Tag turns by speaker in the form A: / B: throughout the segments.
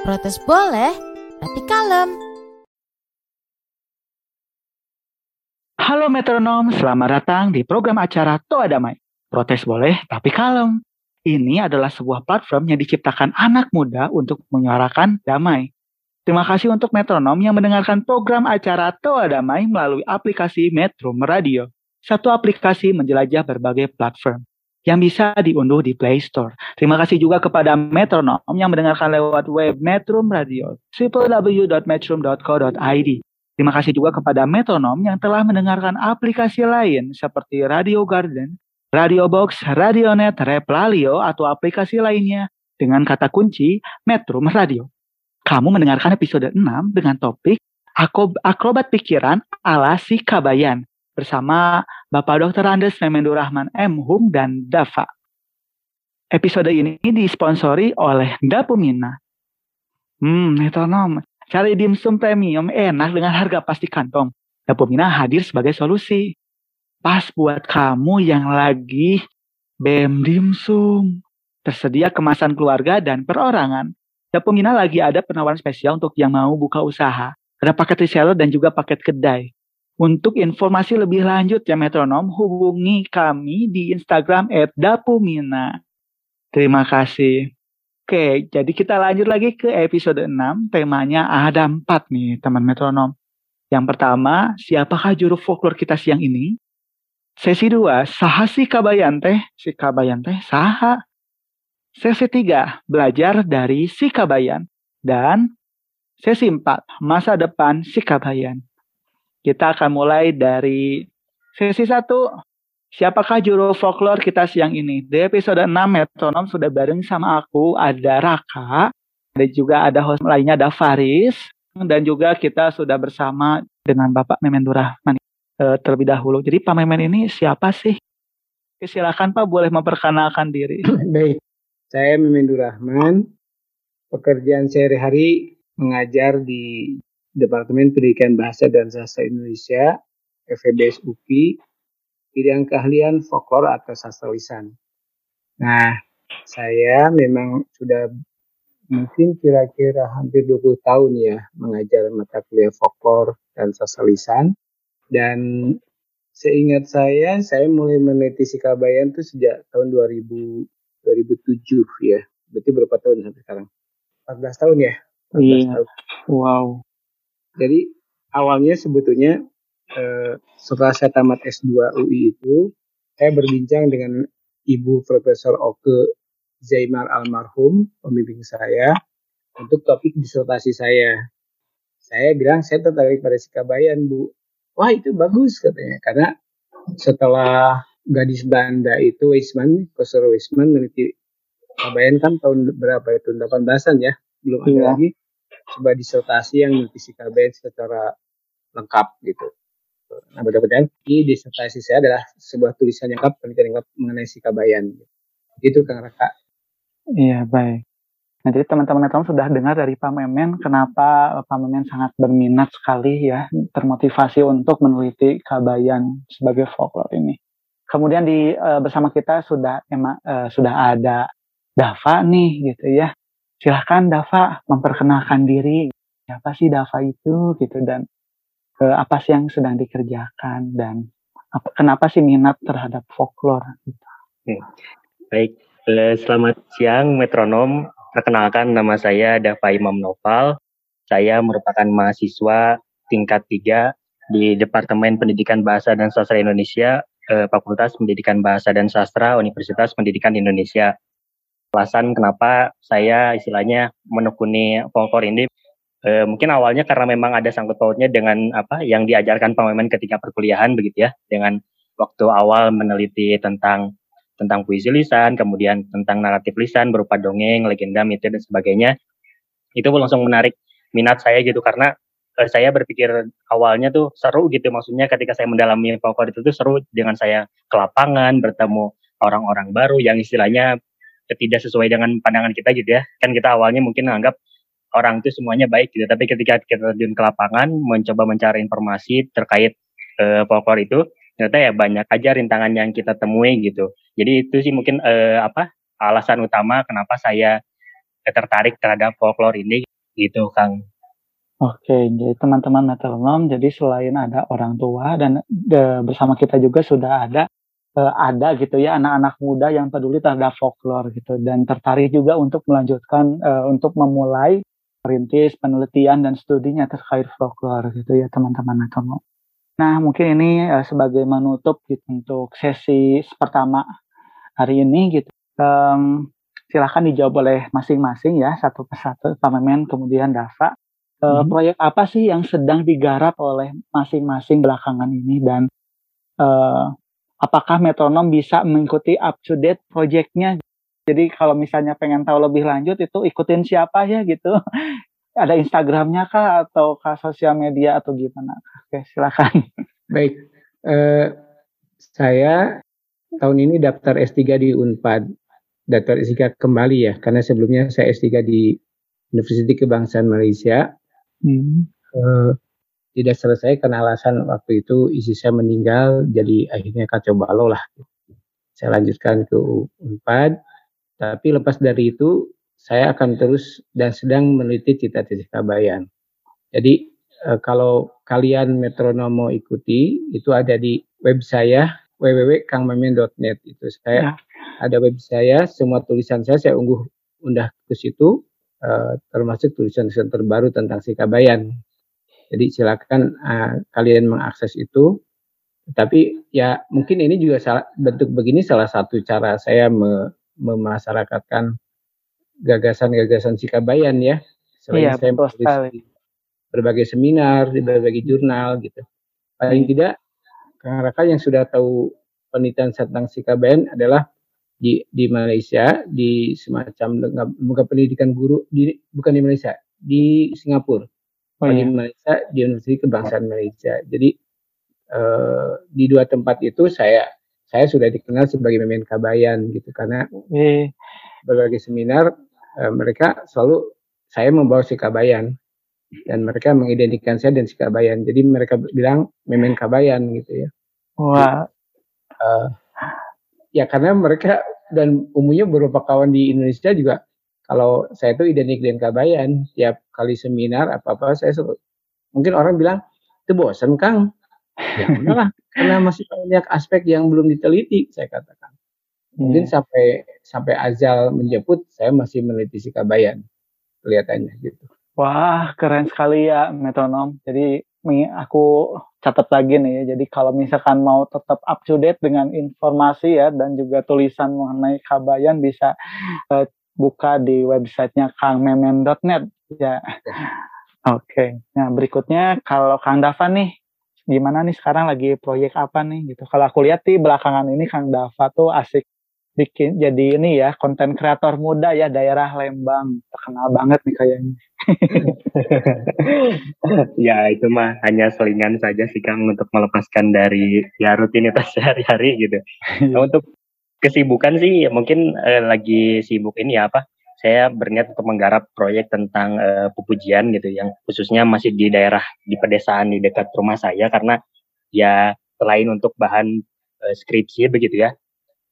A: Protes boleh, tapi kalem.
B: Halo metronom, selamat datang di program acara Toa Damai. Protes boleh, tapi kalem. Ini adalah sebuah platform yang diciptakan anak muda untuk menyuarakan damai. Terima kasih untuk metronom yang mendengarkan program acara Toa Damai melalui aplikasi Metro Radio. Satu aplikasi menjelajah berbagai platform yang bisa diunduh di Play Store. Terima kasih juga kepada metronom yang mendengarkan lewat web Metro Radio, www.metrum.co.id. Terima kasih juga kepada metronom yang telah mendengarkan aplikasi lain seperti Radio Garden, Radio Box, Radionet, Replalio, atau aplikasi lainnya dengan kata kunci Metro Radio. Kamu mendengarkan episode 6 dengan topik Akrobat Pikiran ala si Kabayan bersama Bapak Dr. Andes Memendur Rahman M. Hum dan Dava. Episode ini disponsori oleh Dapumina. Hmm, metronom. Cari dimsum premium enak dengan harga pasti kantong. Dapumina hadir sebagai solusi. Pas buat kamu yang lagi BEM dimsum. Tersedia kemasan keluarga dan perorangan. Dapumina lagi ada penawaran spesial untuk yang mau buka usaha. Ada paket reseller dan juga paket kedai. Untuk informasi lebih lanjut ya metronom, hubungi kami di Instagram @dapumina. Terima kasih. Oke, jadi kita lanjut lagi ke episode 6. Temanya ada empat nih teman metronom. Yang pertama, siapakah juru folklore kita siang ini? Sesi 2, saha si kabayan teh? Si kabayan teh saha? Sesi 3, belajar dari si kabayan. Dan sesi 4, masa depan si kabayan. Kita akan mulai dari sesi 1. Siapakah juru folklore kita siang ini? Di episode 6 Metronom sudah bareng sama aku, ada Raka, ada juga ada host lainnya ada Faris, dan juga kita sudah bersama dengan Bapak Memen Rahman eh, terlebih dahulu. Jadi Pak Memen ini siapa sih? Silakan Pak boleh memperkenalkan diri.
C: Baik, saya Memendu Rahman. Pekerjaan sehari-hari mengajar di Departemen Pendidikan Bahasa dan Sastra Indonesia, FEBS UPI, bidang keahlian folklore atau sastra lisan. Nah, saya memang sudah mungkin kira-kira hampir 20 tahun ya mengajar mata kuliah folklore dan sastra lisan. Dan seingat saya, saya mulai meneliti Sikabayan itu sejak tahun 2000, 2007 ya. Berarti berapa tahun sampai sekarang? 14 tahun ya? 14
B: Iya.
C: tahun.
B: Wow.
C: Jadi awalnya sebetulnya eh, setelah saya tamat S2 UI itu, saya berbincang dengan Ibu Profesor Oke Zaimar almarhum, pembimbing saya, untuk topik disertasi saya. Saya bilang saya tertarik pada Sikabayan, Bu. Wah itu bagus katanya, karena setelah gadis Belanda itu Weisman, Profesor Weisman meneliti Kabayan kan tahun berapa itu 18-an ya, belum ada
B: Iya.
C: lagi sebuah disertasi yang meneliti Sikabayan secara lengkap gitu. Nah, mudah-mudahan ini disertasi saya adalah sebuah tulisan yang lengkap, penelitian lengkap mengenai Sikabayan. Itu Kang Raka.
B: Iya, baik. Nah, jadi teman-teman metronom sudah dengar dari Pak Memen kenapa Pak Memen sangat berminat sekali ya, termotivasi untuk meneliti Kabayan sebagai folklore ini. Kemudian di eh, bersama kita sudah emang eh, sudah ada Dava nih gitu ya. Silahkan Dava memperkenalkan diri. Siapa sih Dava itu gitu dan eh, apa sih yang sedang dikerjakan dan apa, kenapa sih minat terhadap folklore gitu.
D: Baik, eh, selamat siang metronom. Perkenalkan nama saya Dava Imam Noval. Saya merupakan mahasiswa tingkat 3 di Departemen Pendidikan Bahasa dan Sastra Indonesia, eh, Fakultas Pendidikan Bahasa dan Sastra Universitas Pendidikan Indonesia. Alasan kenapa saya istilahnya menekuni folklore ini eh, mungkin awalnya karena memang ada sangkut pautnya dengan apa yang diajarkan Pak Memen ketika perkuliahan begitu ya, dengan waktu awal meneliti tentang tentang puisi lisan, kemudian tentang naratif lisan berupa dongeng, legenda, mitos dan sebagainya. itu langsung menarik minat saya gitu karena eh, saya berpikir awalnya tuh seru gitu maksudnya ketika saya mendalami folklore itu tuh seru dengan saya ke lapangan bertemu orang-orang baru yang istilahnya tidak sesuai dengan pandangan kita gitu ya. Kan kita awalnya mungkin menganggap orang itu semuanya baik gitu. Tapi ketika kita terjun ke lapangan mencoba mencari informasi terkait eh, folklore itu ternyata ya banyak aja rintangan yang kita temui gitu. Jadi itu sih mungkin eh, apa alasan utama kenapa saya tertarik terhadap folklore ini gitu Kang.
B: Oke, jadi teman-teman metronom, jadi selain ada orang tua dan de, bersama kita juga sudah ada eh, ada gitu ya anak-anak muda yang peduli terhadap folklore gitu dan tertarik juga untuk melanjutkan eh, untuk memulai perintis penelitian dan studinya terkait folklore gitu ya teman-teman metronom. Nah, mungkin ini eh, sebagai menutup gitu untuk sesi pertama hari ini gitu. Em, silahkan dijawab oleh masing-masing ya satu persatu Pak Memen kemudian Dava. Eh,
C: Mhm.
B: proyek apa sih yang sedang digarap oleh masing-masing belakangan ini dan eh, apakah metronom bisa mengikuti up to date proyeknya? Jadi kalau misalnya pengen tahu lebih lanjut itu ikutin siapa ya gitu. Ada Instagramnya kah atau kah sosial media atau gimana? Oke silakan.
C: Baik, eh, saya tahun ini daftar S3 di Unpad, daftar S3 kembali ya, karena sebelumnya saya S3 di Universiti Kebangsaan Malaysia,
B: Hmm.
C: eh, tidak selesai karena alasan waktu itu istri saya meninggal, jadi akhirnya kacau balau lah. Saya lanjutkan ke Unpad, tapi lepas dari itu saya akan terus dan sedang meneliti cita-cita Bayan. Jadi eh, kalau kalian metronom mau ikuti, itu ada di web saya www.kangmemen.net itu saya
B: Ya.
C: ada web saya semua tulisan saya saya unggah undah ke situ eh, termasuk tulisan-tulisan terbaru tentang Sikabayan. Jadi silakan eh, kalian mengakses itu. Tapi ya mungkin ini juga salah, bentuk begini salah satu cara saya me- memasyarakatkan gagasan-gagasan Sikabayan ya. Selain
B: Iya
C: saya menulis di berbagai seminar, di berbagai jurnal gitu. Paling tidak Kang Raka yang sudah tahu penelitian tentang Sikabayan adalah di di Malaysia di semacam lembaga pendidikan guru di bukan di Malaysia di Singapura
B: Oh, iya.
C: Malaysia di Universitas Kebangsaan Malaysia. Jadi eh, di dua tempat itu saya saya sudah dikenal sebagai pemain kabayan gitu. Karena
B: Eh,
C: berbagai seminar eh, mereka selalu saya membawa si kabayan. Dan mereka mengidentikan saya dan si kabayan. Jadi mereka bilang memen kabayan gitu ya.
B: Wah,
C: Eh, ya karena mereka dan umumnya beberapa kawan di Indonesia juga kalau saya tuh identik dengan kabayan tiap kali seminar apa apa saya selalu mungkin orang bilang itu bosan Kang ya udahlah karena masih banyak aspek yang belum diteliti saya katakan mungkin
B: iya.
C: sampai sampai azal menjemput saya masih meneliti si kabayan kelihatannya gitu
B: Wah, keren sekali ya metronom. Jadi aku catat lagi nih ya. Jadi kalau misalkan mau tetap up to date dengan informasi ya dan juga tulisan mengenai Kabayan bisa eh, buka di websitenya kangmemen.net ya. Oke. Nah, berikutnya kalau Kang Dava nih gimana nih sekarang lagi proyek apa nih gitu. Kalau aku lihat di belakangan ini Kang Dava tuh asik bikin jadi ini ya konten kreator muda ya daerah Lembang terkenal banget nih kayaknya.
D: ya itu mah hanya selingan saja sih Kang untuk melepaskan dari ya rutinitas sehari-hari gitu. Nah, untuk kesibukan sih mungkin eh, lagi sibuk ini ya apa? Saya berniat untuk menggarap proyek tentang eh, pupujian gitu yang khususnya masih di daerah di pedesaan di dekat rumah saya karena ya selain untuk bahan eh, skripsi begitu ya.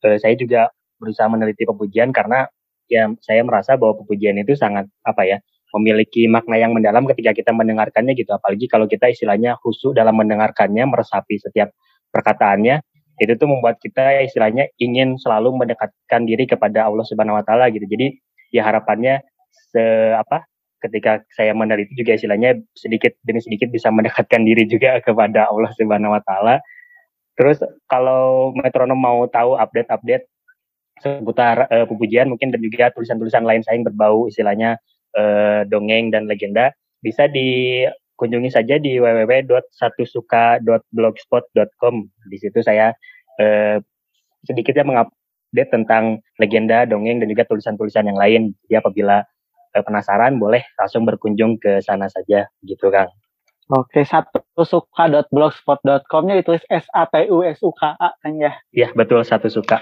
D: eh, saya juga berusaha meneliti pupujian karena ya saya merasa bahwa pupujian itu sangat apa ya memiliki makna yang mendalam ketika kita mendengarkannya gitu apalagi kalau kita istilahnya khusyuk dalam mendengarkannya meresapi setiap perkataannya itu tuh membuat kita istilahnya ingin selalu mendekatkan diri kepada Allah Subhanahu wa taala gitu. Jadi ya harapannya se apa ketika saya meneliti juga istilahnya sedikit demi sedikit bisa mendekatkan diri juga kepada Allah Subhanahu wa taala. Terus kalau metronom mau tahu update-update seputar eh, pupujian mungkin dan juga tulisan-tulisan lain saya yang berbau istilahnya eh, dongeng dan legenda bisa dikunjungi saja di www.satusuka.blogspot.com. Di situ saya eh, sedikitnya mengupdate tentang legenda, dongeng dan juga tulisan-tulisan yang lain. Jadi apabila eh, penasaran boleh langsung berkunjung ke sana saja gitu Kang.
B: Oke, satu suka.blogspot.com-nya ditulis S A T U S U K A kan ya.
D: Iya betul satu suka.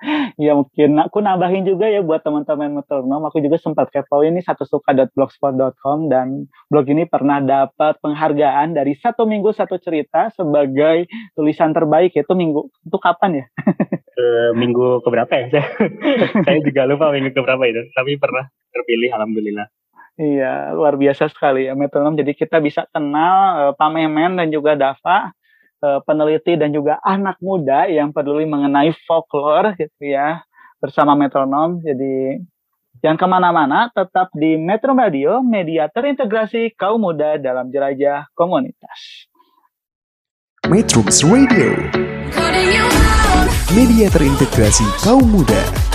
B: Ya mungkin aku nambahin juga ya buat teman-teman metronom. Aku juga sempat kepo ini satu suka.blogspot.com dan blog ini pernah dapat penghargaan dari satu minggu satu cerita sebagai tulisan terbaik itu minggu itu kapan ya?
D: Eh, minggu keberapa ya? Saya, saya juga lupa minggu keberapa itu. Tapi pernah terpilih alhamdulillah.
B: Iya, luar biasa sekali ya metronom. Jadi kita bisa kenal eh, Pak Memen dan juga Dava, eh, peneliti dan juga anak muda yang peduli mengenai folklore gitu ya bersama metronom. Jadi jangan ke mana-mana, tetap di Metro Radio, media terintegrasi kaum muda dalam jelajah komunitas.
E: Metrums Radio, media terintegrasi kaum muda.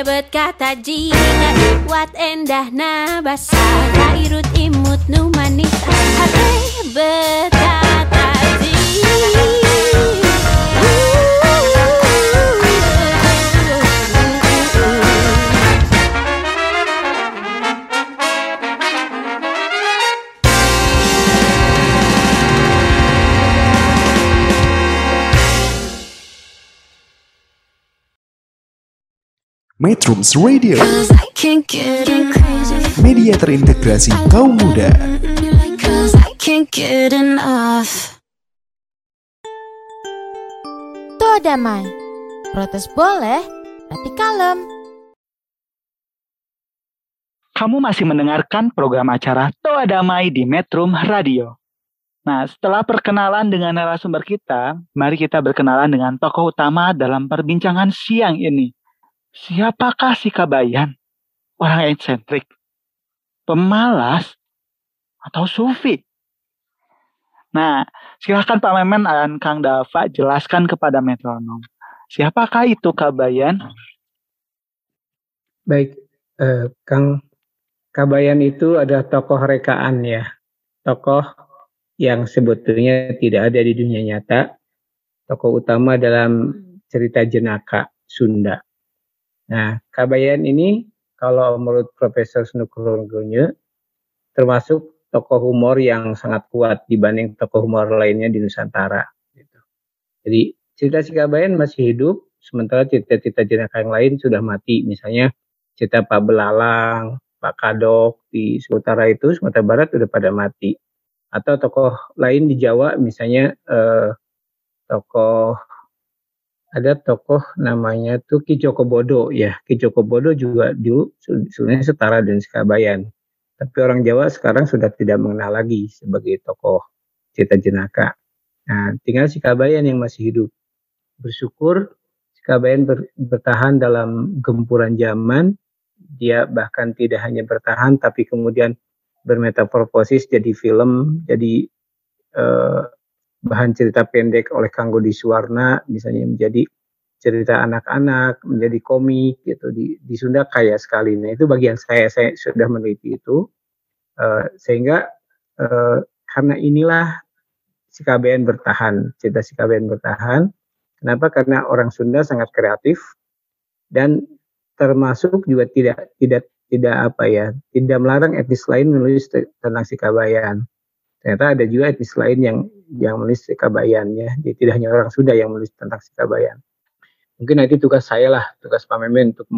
F: Hati berkata jika Iwat endah na basa Kairut imut nu manis. Hati berkata
G: Metrums Radio, media terintegrasi kaum muda.
A: Toa damai. Protes boleh, tapi kalem.
B: Kamu masih mendengarkan program acara Toa Damai di Metrum Radio. Nah, setelah perkenalan dengan narasumber kita, mari kita berkenalan dengan tokoh utama dalam perbincangan siang ini. Siapakah si Kabayan? Orang eksentrik, pemalas, atau sufi? Nah, silakan Pak Memen dan Kang Dava jelaskan kepada metronom. Siapakah itu Kabayan?
C: Baik, eh, Kang Kabayan itu adalah tokoh rekaan ya, tokoh yang sebetulnya tidak ada di dunia nyata, tokoh utama dalam cerita jenaka Sunda. Nah, Kabayan ini kalau menurut Profesor Snukurunggunye termasuk tokoh humor yang sangat kuat dibanding tokoh humor lainnya di Nusantara. Gitu. Jadi cerita si Kabayan masih hidup, sementara cerita-cerita jenaka yang lain sudah mati. Misalnya cerita Pak Belalang, Pak Kadok di Sumatera itu, Sumatera Barat sudah pada mati. Atau tokoh lain di Jawa, misalnya eh, tokoh ada tokoh namanya tuh Ki Joko Bodo ya. Ki Joko Bodo juga dulu sebenarnya setara dengan Sekabayan. Tapi orang Jawa sekarang sudah tidak mengenal lagi sebagai tokoh cerita jenaka. Nah, tinggal si Kabayan yang masih hidup. Bersyukur si Kabayan ber- bertahan dalam gempuran zaman. Dia bahkan tidak hanya bertahan, tapi kemudian bermetamorfosis jadi film, jadi eh, bahan cerita pendek oleh Kanggo Suwarna, misalnya menjadi cerita anak-anak, menjadi komik gitu di, di Sunda kaya sekali. Nah itu bagian saya, saya sudah meneliti itu, Eh, sehingga eh, karena inilah si KBN bertahan, cerita si KBN bertahan. Kenapa? Karena orang Sunda sangat kreatif dan termasuk juga tidak tidak tidak apa ya, tidak melarang etnis lain menulis te- tentang si Kabayan. Ternyata ada juga etnis lain yang yang menulis si Kabayan ya. Jadi tidak hanya orang Sunda yang menulis tentang si Kabayan. mungkin nanti tugas saya lah, tugas Pak Memen untuk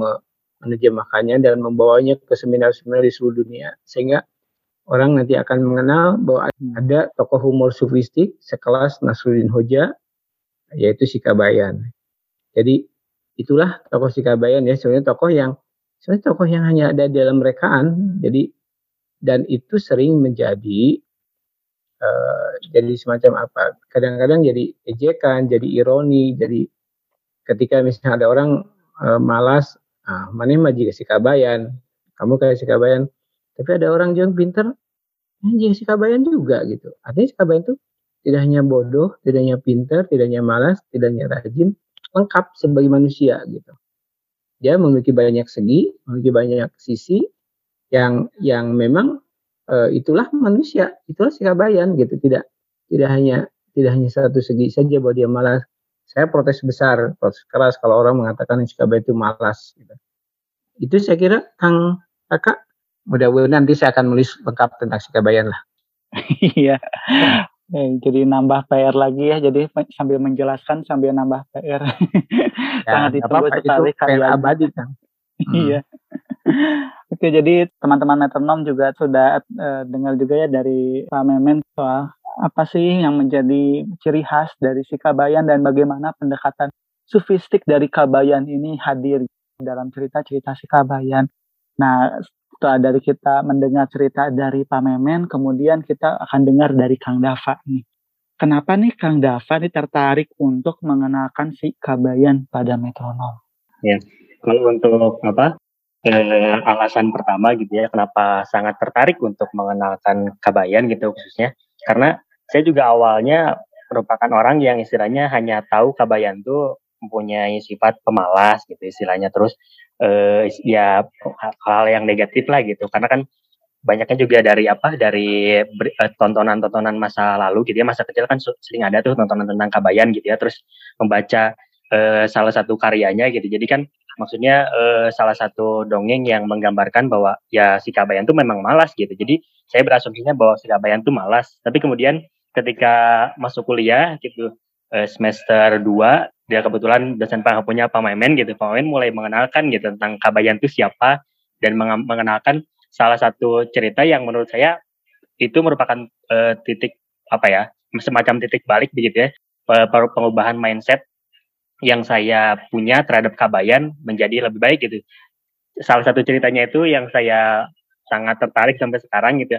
C: menerjemahkannya dan membawanya ke seminar-seminar di seluruh dunia sehingga orang nanti akan mengenal bahwa ada tokoh humor sufistik sekelas Nasruddin Hoja yaitu Sikabayan. Jadi itulah tokoh Sikabayan ya sebenarnya tokoh yang sebenarnya tokoh yang hanya ada dalam rekaan. Jadi dan itu sering menjadi uh, jadi semacam apa? Kadang-kadang jadi ejekan, jadi ironi, jadi ketika misalnya ada orang uh, malas, ah, mana mah jika sikabayan, kamu kayak sikabayan. Tapi ada orang yang pinter, ini jika sikabayan juga gitu. Artinya sikabayan itu tidak hanya bodoh, tidak hanya pinter, tidak hanya malas, tidak hanya rajin, lengkap sebagai manusia gitu. Dia memiliki banyak segi, memiliki banyak sisi yang yang memang uh, itulah manusia, itulah sikabayan gitu. Tidak tidak hanya tidak hanya satu segi saja bahwa dia malas, saya protes besar, protes keras kalau orang mengatakan Iskaba itu malas. Gitu. Itu saya kira Kang Kakak, mudah-mudahan nanti saya akan menulis lengkap tentang Sikabayan lah.
B: Iya. Eh, jadi nambah PR lagi ya, jadi sambil menjelaskan sambil nambah PR.
C: Ya, Sangat ditunggu sekali PR abadi kan.
B: Iya. Oke, jadi teman-teman metronom juga sudah uh, dengar juga ya dari Pak Memen soal apa sih yang menjadi ciri khas dari si Kabayan dan bagaimana pendekatan sufistik dari Kabayan ini hadir dalam cerita-cerita si Kabayan. Nah, setelah dari kita mendengar cerita dari Pak Memen, kemudian kita akan dengar dari Kang Dava nih. Kenapa nih Kang Dava nih tertarik untuk mengenalkan si Kabayan pada metronom?
D: Ya, kalau untuk apa? Eh, alasan pertama gitu ya, kenapa sangat tertarik untuk mengenalkan Kabayan gitu khususnya. Karena saya juga awalnya merupakan orang yang istilahnya hanya tahu Kabayan tuh mempunyai sifat pemalas gitu istilahnya. Terus eh, ya hal-hal yang negatif lah gitu. Karena kan banyaknya juga dari apa dari eh, tontonan-tontonan masa lalu gitu ya. Masa kecil kan sering ada tuh tontonan tentang Kabayan gitu ya. Terus membaca eh, salah satu karyanya gitu. Jadi kan maksudnya eh, salah satu dongeng yang menggambarkan bahwa ya si Kabayan tuh memang malas gitu. Jadi saya berasumsinya bahwa si Kabayan tuh malas. Tapi kemudian ketika masuk kuliah gitu eh, semester 2 dia kebetulan dosen punya Pak Maimen gitu. Pak Maimen mulai mengenalkan gitu tentang Kabayan itu siapa dan mengenalkan salah satu cerita yang menurut saya itu merupakan uh, titik apa ya semacam titik balik begitu ya pengubahan mindset yang saya punya terhadap Kabayan menjadi lebih baik gitu. Salah satu ceritanya itu yang saya sangat tertarik sampai sekarang gitu.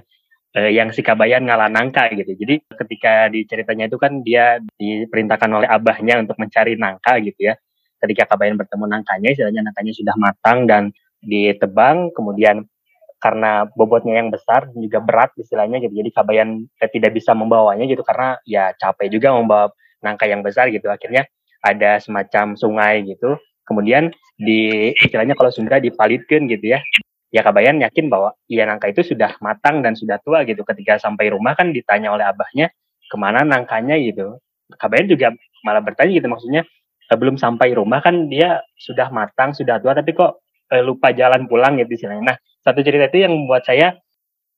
D: Eh, yang si Kabayan ngalah nangka gitu. Jadi ketika di ceritanya itu kan dia diperintahkan oleh abahnya untuk mencari nangka gitu ya. Ketika Kabayan bertemu nangkanya, istilahnya nangkanya sudah matang dan ditebang, kemudian karena bobotnya yang besar dan juga berat istilahnya gitu. Jadi Kabayan tidak bisa membawanya gitu karena ya capek juga membawa nangka yang besar gitu. Akhirnya ada semacam sungai gitu. Kemudian di istilahnya kalau Sunda dipalitkan gitu ya. Ya Kabayan yakin bahwa iya nangka itu sudah matang dan sudah tua gitu. Ketika sampai rumah kan ditanya oleh abahnya ke mana nangkanya gitu. Kabayan juga malah bertanya gitu maksudnya belum sampai rumah kan dia sudah matang sudah tua tapi kok eh, lupa jalan pulang gitu istilahnya. Nah satu cerita itu yang membuat saya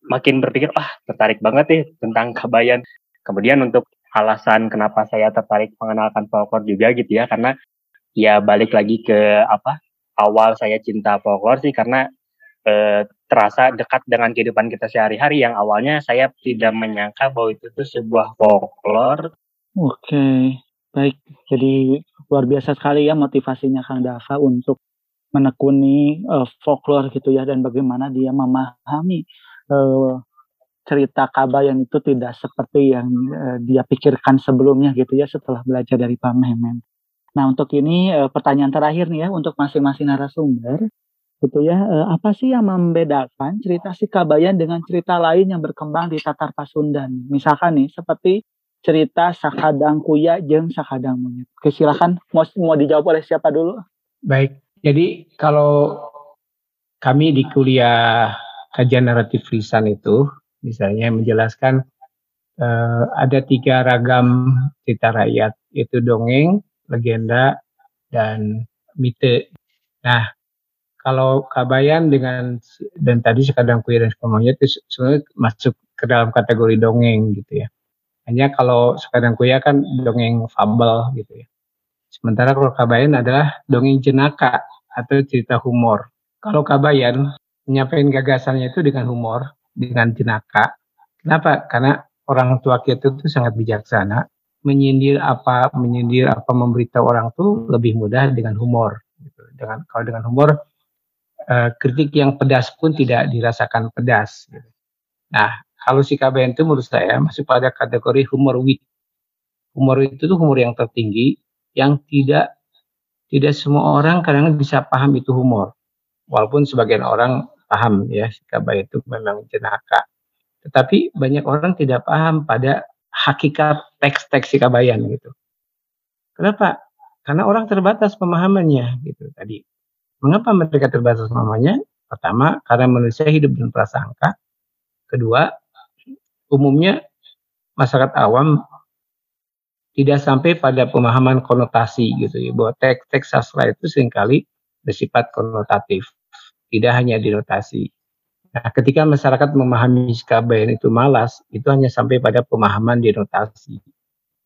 D: makin berpikir ah tertarik banget nih tentang Kabayan. Kemudian untuk alasan kenapa saya tertarik mengenalkan folklore juga gitu ya karena ya balik lagi ke apa awal saya cinta folklore sih karena eh, terasa dekat dengan kehidupan kita sehari-hari yang awalnya saya tidak menyangka bahwa itu tuh sebuah folklore.
B: Oke, baik. Jadi luar biasa sekali ya motivasinya Kang Dava untuk menekuni uh, folklore gitu ya dan bagaimana dia memahami uh, cerita Kabayan itu tidak seperti yang uh, dia pikirkan sebelumnya gitu ya setelah belajar dari Pak Memen. Nah untuk ini uh, pertanyaan terakhir nih ya untuk masing-masing narasumber gitu ya uh, apa sih yang membedakan cerita si Kabayan dengan cerita lain yang berkembang di Tatar Pasundan? Misalkan nih seperti cerita Sakadang Kuya jeng Sakadang Monyet. Oke silakan mau, mau dijawab oleh siapa dulu?
C: Baik, jadi kalau kami di kuliah kajian naratif lisan itu misalnya menjelaskan uh, ada tiga ragam cerita rakyat yaitu dongeng, legenda, dan mite. Nah, kalau Kabayan dengan dan tadi sekadang kue dan semuanya itu sebenarnya masuk ke dalam kategori dongeng gitu ya. Hanya kalau sekadang kuya kan dongeng fabel gitu ya. Sementara kalau Kabayan adalah dongeng jenaka atau cerita humor. Kalau Kabayan menyampaikan gagasannya itu dengan humor, dengan jenaka. Kenapa? Karena orang tua kita itu sangat bijaksana. Menyindir apa, menyindir apa, memberitahu orang tuh lebih mudah dengan humor. Gitu. Dengan kalau dengan humor, eh, kritik yang pedas pun tidak dirasakan pedas. Gitu. Nah, kalau si KBN itu menurut saya masuk pada kategori humor wit. Humor itu tuh humor yang tertinggi, yang tidak tidak semua orang kadang bisa paham itu humor. Walaupun sebagian orang paham ya si KBN itu memang jenaka. Tetapi banyak orang tidak paham pada hakikat teks-teks si kabayan gitu. Kenapa? Karena orang terbatas pemahamannya gitu tadi. Mengapa mereka terbatas pemahamannya? Pertama, karena manusia hidup dengan prasangka. Kedua, umumnya masyarakat awam tidak sampai pada pemahaman konotasi gitu ya bahwa teks-teks sastra itu sering kali bersifat konotatif tidak hanya dinotasi nah ketika masyarakat memahami SKBN itu malas itu hanya sampai pada pemahaman dinotasi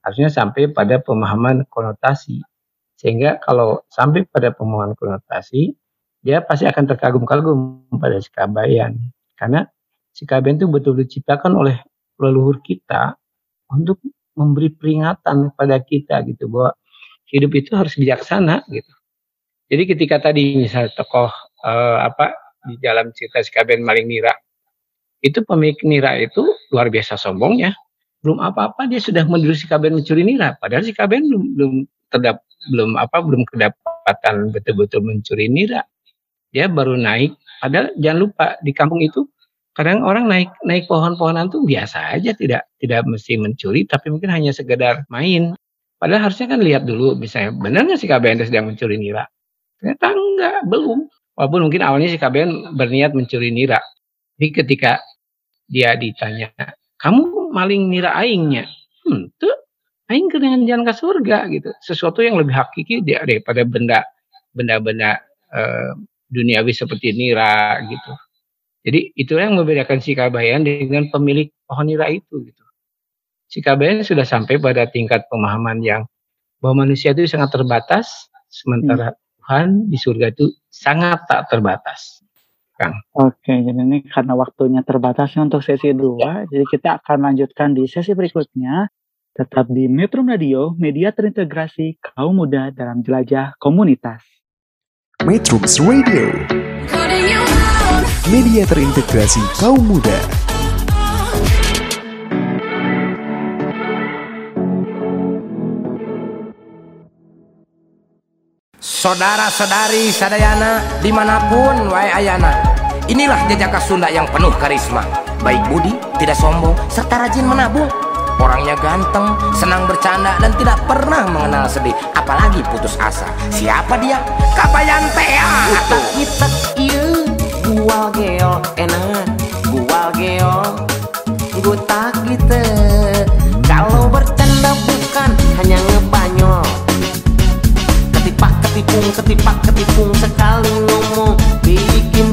C: harusnya sampai pada pemahaman konotasi. Sehingga kalau sampai pada pemahaman konotasi dia pasti akan terkagum-kagum pada SKBN karena SKBN itu betul betul diciptakan oleh leluhur kita untuk memberi peringatan kepada kita gitu bahwa hidup itu harus bijaksana gitu. Jadi ketika tadi misalnya tokoh uh, apa di dalam cerita si Kaben Maling Nira. Itu pemilik Nira itu luar biasa sombongnya. Belum apa-apa dia sudah menuduh si Kaben mencuri Nira, padahal si Kaben belum belum terdap belum apa belum kedapatan betul-betul mencuri Nira. Dia baru naik, padahal jangan lupa di kampung itu kadang orang naik naik pohon-pohonan tuh biasa aja tidak tidak mesti mencuri tapi mungkin hanya sekedar main. Padahal harusnya kan lihat dulu misalnya benar nggak si KBN sedang mencuri nira? Ternyata enggak belum walaupun mungkin awalnya si KBN berniat mencuri nira tapi ketika dia ditanya kamu maling nira aingnya hmm tuh aing dengan jalan ke surga gitu sesuatu yang lebih hakiki daripada benda benda-benda uh, duniawi seperti nira gitu jadi itulah yang membedakan si Kabayan dengan pemilik pohon nira itu gitu. Si Kabayan sudah sampai pada tingkat pemahaman yang bahwa manusia itu sangat terbatas, sementara hmm. Tuhan di surga itu sangat tak terbatas. Kang.
B: Oke, jadi ini karena waktunya terbatas untuk sesi dua, ya. jadi kita akan lanjutkan di sesi berikutnya. Tetap di Metro Radio, media terintegrasi kaum muda dalam jelajah komunitas.
H: Metro Radio media terintegrasi kaum muda.
I: Saudara-saudari sadayana di mana pun wae ayana Inilah jejak Sunda yang penuh karisma. Baik budi, tidak sombong, serta rajin menabung. Orangnya ganteng, senang bercanda dan tidak pernah mengenal sedih. Apalagi putus asa. Siapa dia? Kabayan Tea
J: Kita iya. Gual geo enak. Gual geo. Gutak gitu Kalau bercanda bukan hanya ketipung ketipak ketipung sekali ngomong. Bikin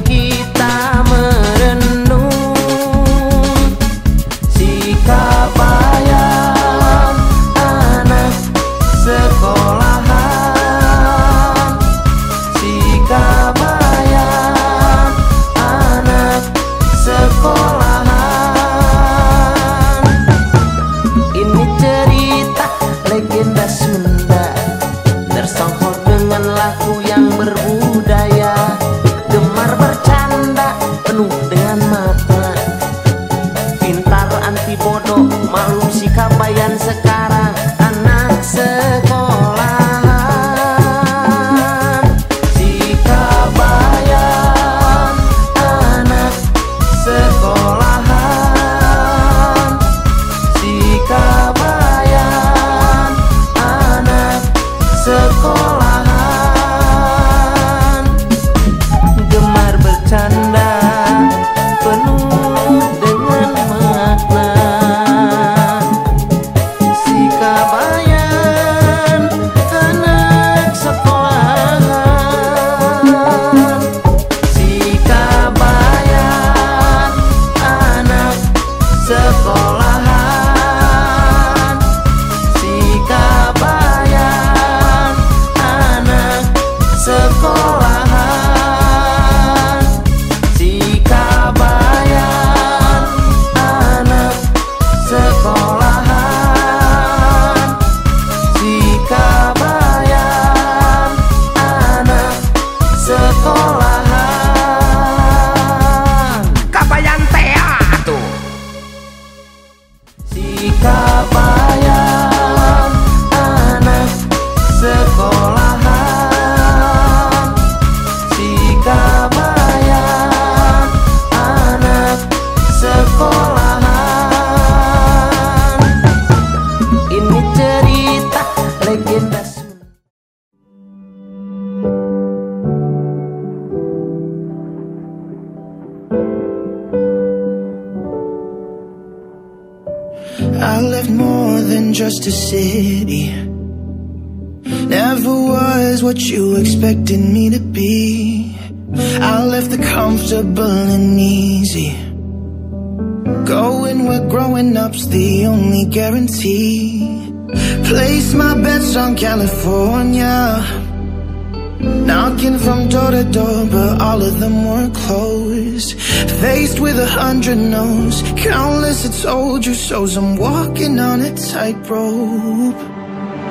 K: told you so's. I'm walking on a tightrope.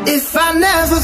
K: If I never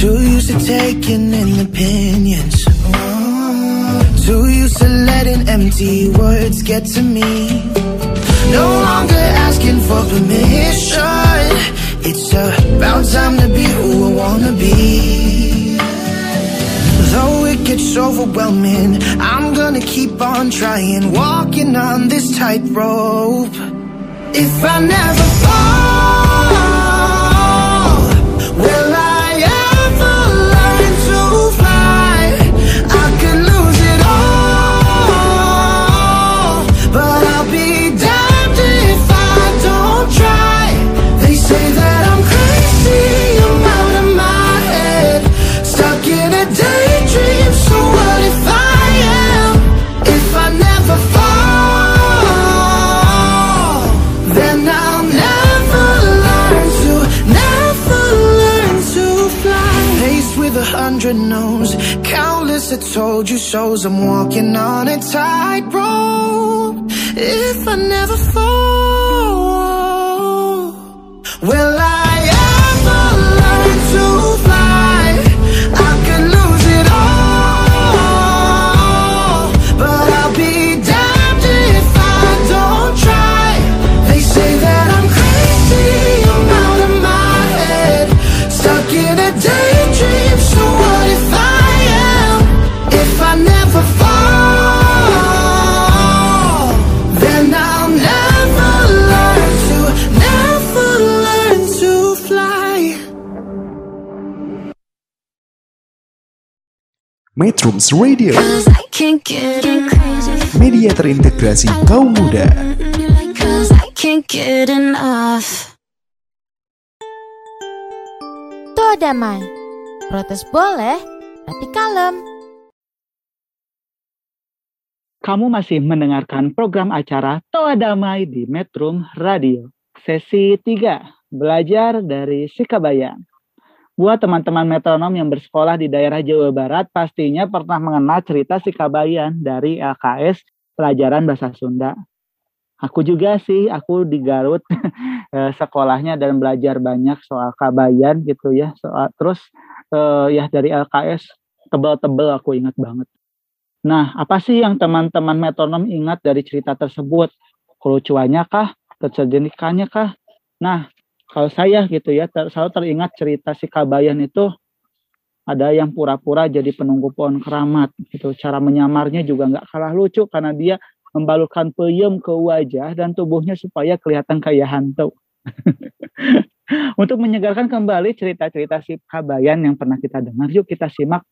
K: Too used to taking in opinions. Too used to letting empty words get to me. No longer asking for permission. It's about time to be who I wanna be. Though it gets overwhelming, I'm gonna keep on trying, walking on this tightrope. If I never fall, no's, countless I told you so's. I'm walking on a tightrope. If I never
F: Metrums Radio, media terintegrasi kaum muda.
A: Toa damai. Protes boleh, tapi kalem.
B: Kamu masih mendengarkan program acara Toa Damai di Metrum Radio. Sesi 3, belajar dari Sikabayan. Buat teman-teman metronom yang bersekolah di daerah Jawa Barat, pastinya pernah mengenal cerita Sikabayan dari LKS Pelajaran Bahasa Sunda. Aku juga sih, aku di Garut eh, sekolahnya dan belajar banyak soal Kabayan gitu ya. Soal terus eh, ya dari LKS tebel-tebel aku ingat banget. Nah, apa sih yang teman-teman metronom ingat dari cerita tersebut? Kelucuannya kah? Kecerdikannya kah? Nah, kalau saya gitu ya, ter- selalu teringat cerita si Kabayan itu ada yang pura-pura jadi penunggu pohon keramat gitu. Cara menyamarnya juga nggak kalah lucu karena dia membalurkan peyem ke wajah dan tubuhnya supaya kelihatan kayak hantu. Untuk menyegarkan kembali cerita-cerita si Kabayan yang pernah kita dengar, yuk kita simak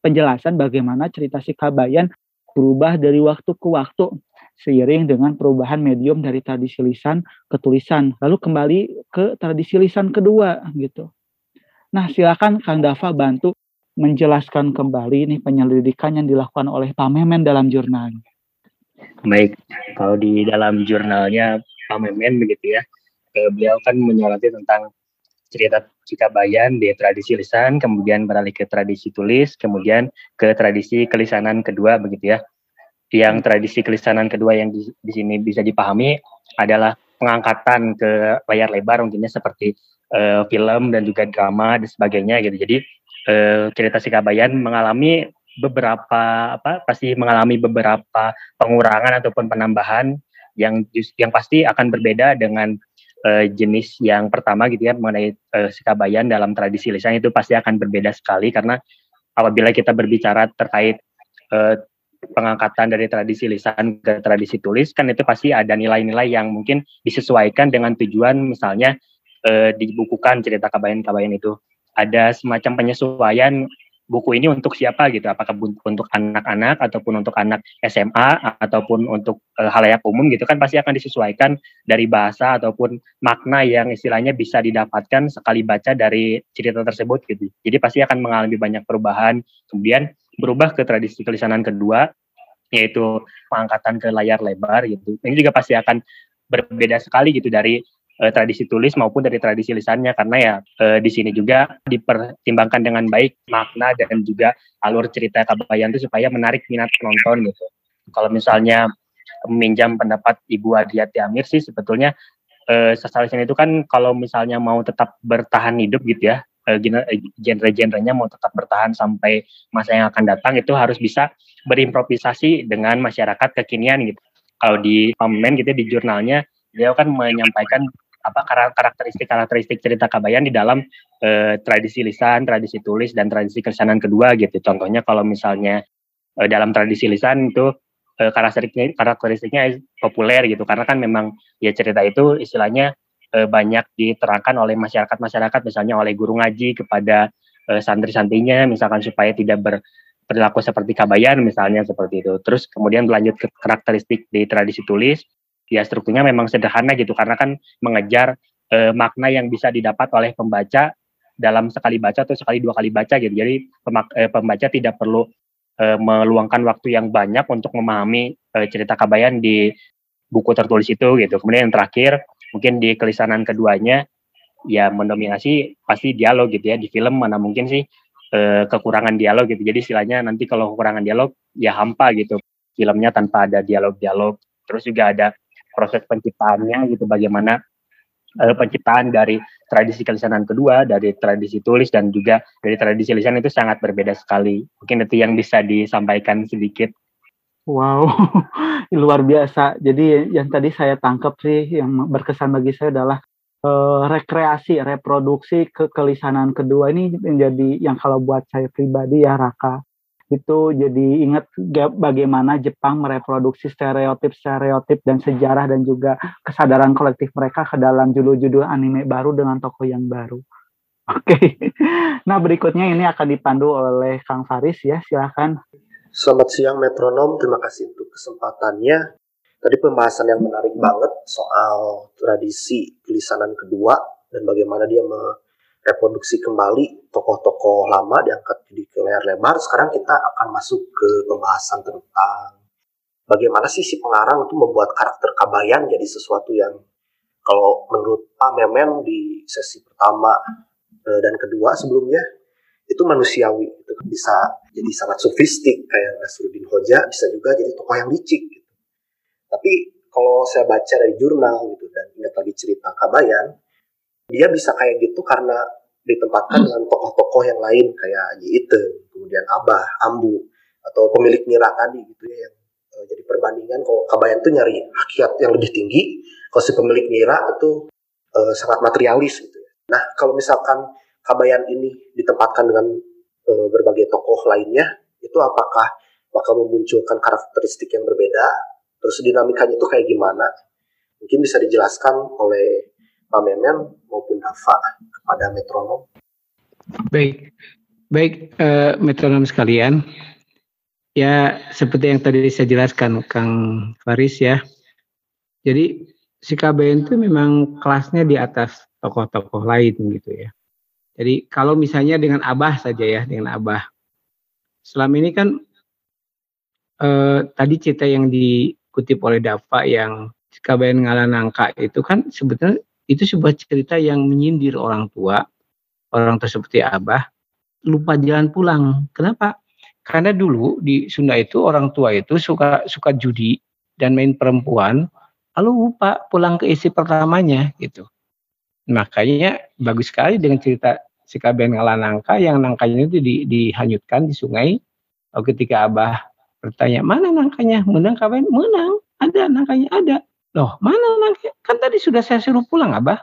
B: penjelasan bagaimana cerita si Kabayan berubah dari waktu ke waktu seiring dengan perubahan medium dari tradisi lisan ke tulisan, lalu kembali ke tradisi lisan kedua gitu. Nah, silakan Kang Dava bantu menjelaskan kembali nih penyelidikan yang dilakukan oleh Pak Memen dalam jurnalnya.
D: Baik, kalau di dalam jurnalnya Pak Memen begitu ya, eh, beliau kan menyoroti tentang cerita Cikabayan di tradisi lisan, kemudian beralih ke tradisi tulis, kemudian ke tradisi kelisanan kedua begitu ya. Yang tradisi kelisanan kedua yang di, di sini bisa dipahami adalah pengangkatan ke layar lebar mungkinnya seperti eh, film dan juga drama dan sebagainya gitu. Jadi eh, cerita Sikabayan mengalami beberapa apa pasti mengalami beberapa pengurangan ataupun penambahan yang yang pasti akan berbeda dengan uh, jenis yang pertama gitu ya mengenai uh, sikabayan dalam tradisi lisan itu pasti akan berbeda sekali karena apabila kita berbicara terkait uh, pengangkatan dari tradisi lisan ke tradisi tulis kan itu pasti ada nilai-nilai yang mungkin disesuaikan dengan tujuan misalnya uh, dibukukan cerita kabayan-kabayan itu. Ada semacam penyesuaian buku ini untuk siapa gitu apakah untuk anak-anak ataupun untuk anak SMA ataupun untuk e, halayak umum gitu kan pasti akan disesuaikan dari bahasa ataupun makna yang istilahnya bisa didapatkan sekali baca dari cerita tersebut gitu. Jadi pasti akan mengalami banyak perubahan. Kemudian berubah ke tradisi kelisanan kedua yaitu pengangkatan ke layar lebar gitu ini juga pasti akan berbeda sekali gitu dari uh, tradisi tulis maupun dari tradisi lisannya karena ya uh, di sini juga dipertimbangkan dengan baik makna dan juga alur cerita kabayan itu supaya menarik minat penonton gitu. Kalau misalnya meminjam pendapat Ibu Adiati Amir sih sebetulnya uh, sastra itu kan kalau misalnya mau tetap bertahan hidup gitu ya genre-genrenya mau tetap bertahan sampai masa yang akan datang itu harus bisa berimprovisasi dengan masyarakat kekinian gitu. Kalau di pamen gitu ya, di jurnalnya beliau kan menyampaikan apa karakteristik-karakteristik cerita Kabayan di dalam eh, tradisi lisan, tradisi tulis dan tradisi kesanan kedua gitu. Contohnya kalau misalnya eh, dalam tradisi lisan itu eh, karakteristiknya karakteristiknya populer gitu karena kan memang ya cerita itu istilahnya eh, banyak diterangkan oleh masyarakat-masyarakat misalnya oleh guru ngaji kepada eh, santri-santrinya misalkan supaya tidak ber perilaku seperti kabayan misalnya seperti itu. Terus kemudian berlanjut ke karakteristik di tradisi tulis ya strukturnya memang sederhana gitu karena kan mengejar eh, makna yang bisa didapat oleh pembaca dalam sekali baca atau sekali dua kali baca gitu. Jadi pemak, eh, pembaca tidak perlu eh, meluangkan waktu yang banyak untuk memahami eh, cerita Kabayan di buku tertulis itu gitu. Kemudian yang terakhir mungkin di kelisanan keduanya ya mendominasi pasti dialog gitu ya. Di film mana mungkin sih eh, kekurangan dialog gitu. Jadi istilahnya nanti kalau kekurangan dialog ya hampa gitu. Filmnya tanpa ada dialog-dialog. Terus juga ada proses penciptaannya gitu bagaimana uh, penciptaan dari tradisi kelisanan kedua dari tradisi tulis dan juga dari tradisi lisan itu sangat berbeda sekali mungkin itu yang bisa disampaikan sedikit
B: Wow, luar biasa. Jadi yang tadi saya tangkap sih yang berkesan bagi saya adalah uh, rekreasi, reproduksi kekelisanan kedua ini menjadi yang kalau buat saya pribadi ya Raka itu jadi ingat bagaimana Jepang mereproduksi stereotip-stereotip dan sejarah dan juga kesadaran kolektif mereka ke dalam judul-judul anime baru dengan tokoh yang baru. Oke, okay. nah berikutnya ini akan dipandu oleh Kang Faris ya, silahkan.
L: Selamat siang metronom, terima kasih untuk kesempatannya. Tadi pembahasan yang menarik banget soal tradisi kelisanan kedua dan bagaimana dia reproduksi kembali tokoh-tokoh lama diangkat ke layar lebar. Sekarang kita akan masuk ke pembahasan tentang bagaimana sih si pengarang itu membuat karakter Kabayan jadi sesuatu yang kalau menurut Pak Memen di sesi pertama eh, dan kedua sebelumnya itu manusiawi itu bisa jadi sangat sofistik kayak Nasruddin Hoja bisa juga jadi tokoh yang licik gitu. Tapi kalau saya baca dari jurnal gitu dan ingat lagi cerita Kabayan dia bisa kayak gitu karena ditempatkan dengan tokoh-tokoh yang lain kayak Ite, kemudian Abah, Ambu, atau pemilik Nira tadi gitu ya yang uh, jadi perbandingan kalau Kabayan tuh nyari hakikat yang lebih tinggi, kalau si pemilik Nira itu uh, sangat materialis gitu ya. Nah kalau misalkan Kabayan ini ditempatkan dengan uh, berbagai tokoh lainnya, itu apakah bakal memunculkan karakteristik yang berbeda? Terus dinamikanya itu kayak gimana? Mungkin bisa dijelaskan oleh Pak Memen maupun Dava kepada metronom.
M: Baik, baik uh, metronom sekalian. Ya seperti yang tadi saya jelaskan Kang Faris ya. Jadi si KBN itu memang kelasnya di atas tokoh-tokoh lain gitu ya. Jadi kalau misalnya dengan Abah saja ya, dengan Abah. Selama ini kan eh, tadi cerita yang dikutip oleh Dava yang KBN Ngalanangka itu kan sebetulnya itu sebuah cerita yang menyindir orang tua, orang tua seperti Abah, lupa jalan pulang. Kenapa? Karena dulu di Sunda itu orang tua itu suka suka judi dan main perempuan, lalu lupa pulang ke isi pertamanya gitu. Makanya bagus sekali dengan cerita si KBN Ngalanangka yang nangkanya itu di, dihanyutkan di sungai,
C: Lalu ketika Abah bertanya, mana nangkanya? Menang kabayan? Menang. Ada nangkanya, ada. Loh, mana nangkanya? Kan tadi sudah saya suruh pulang, Abah.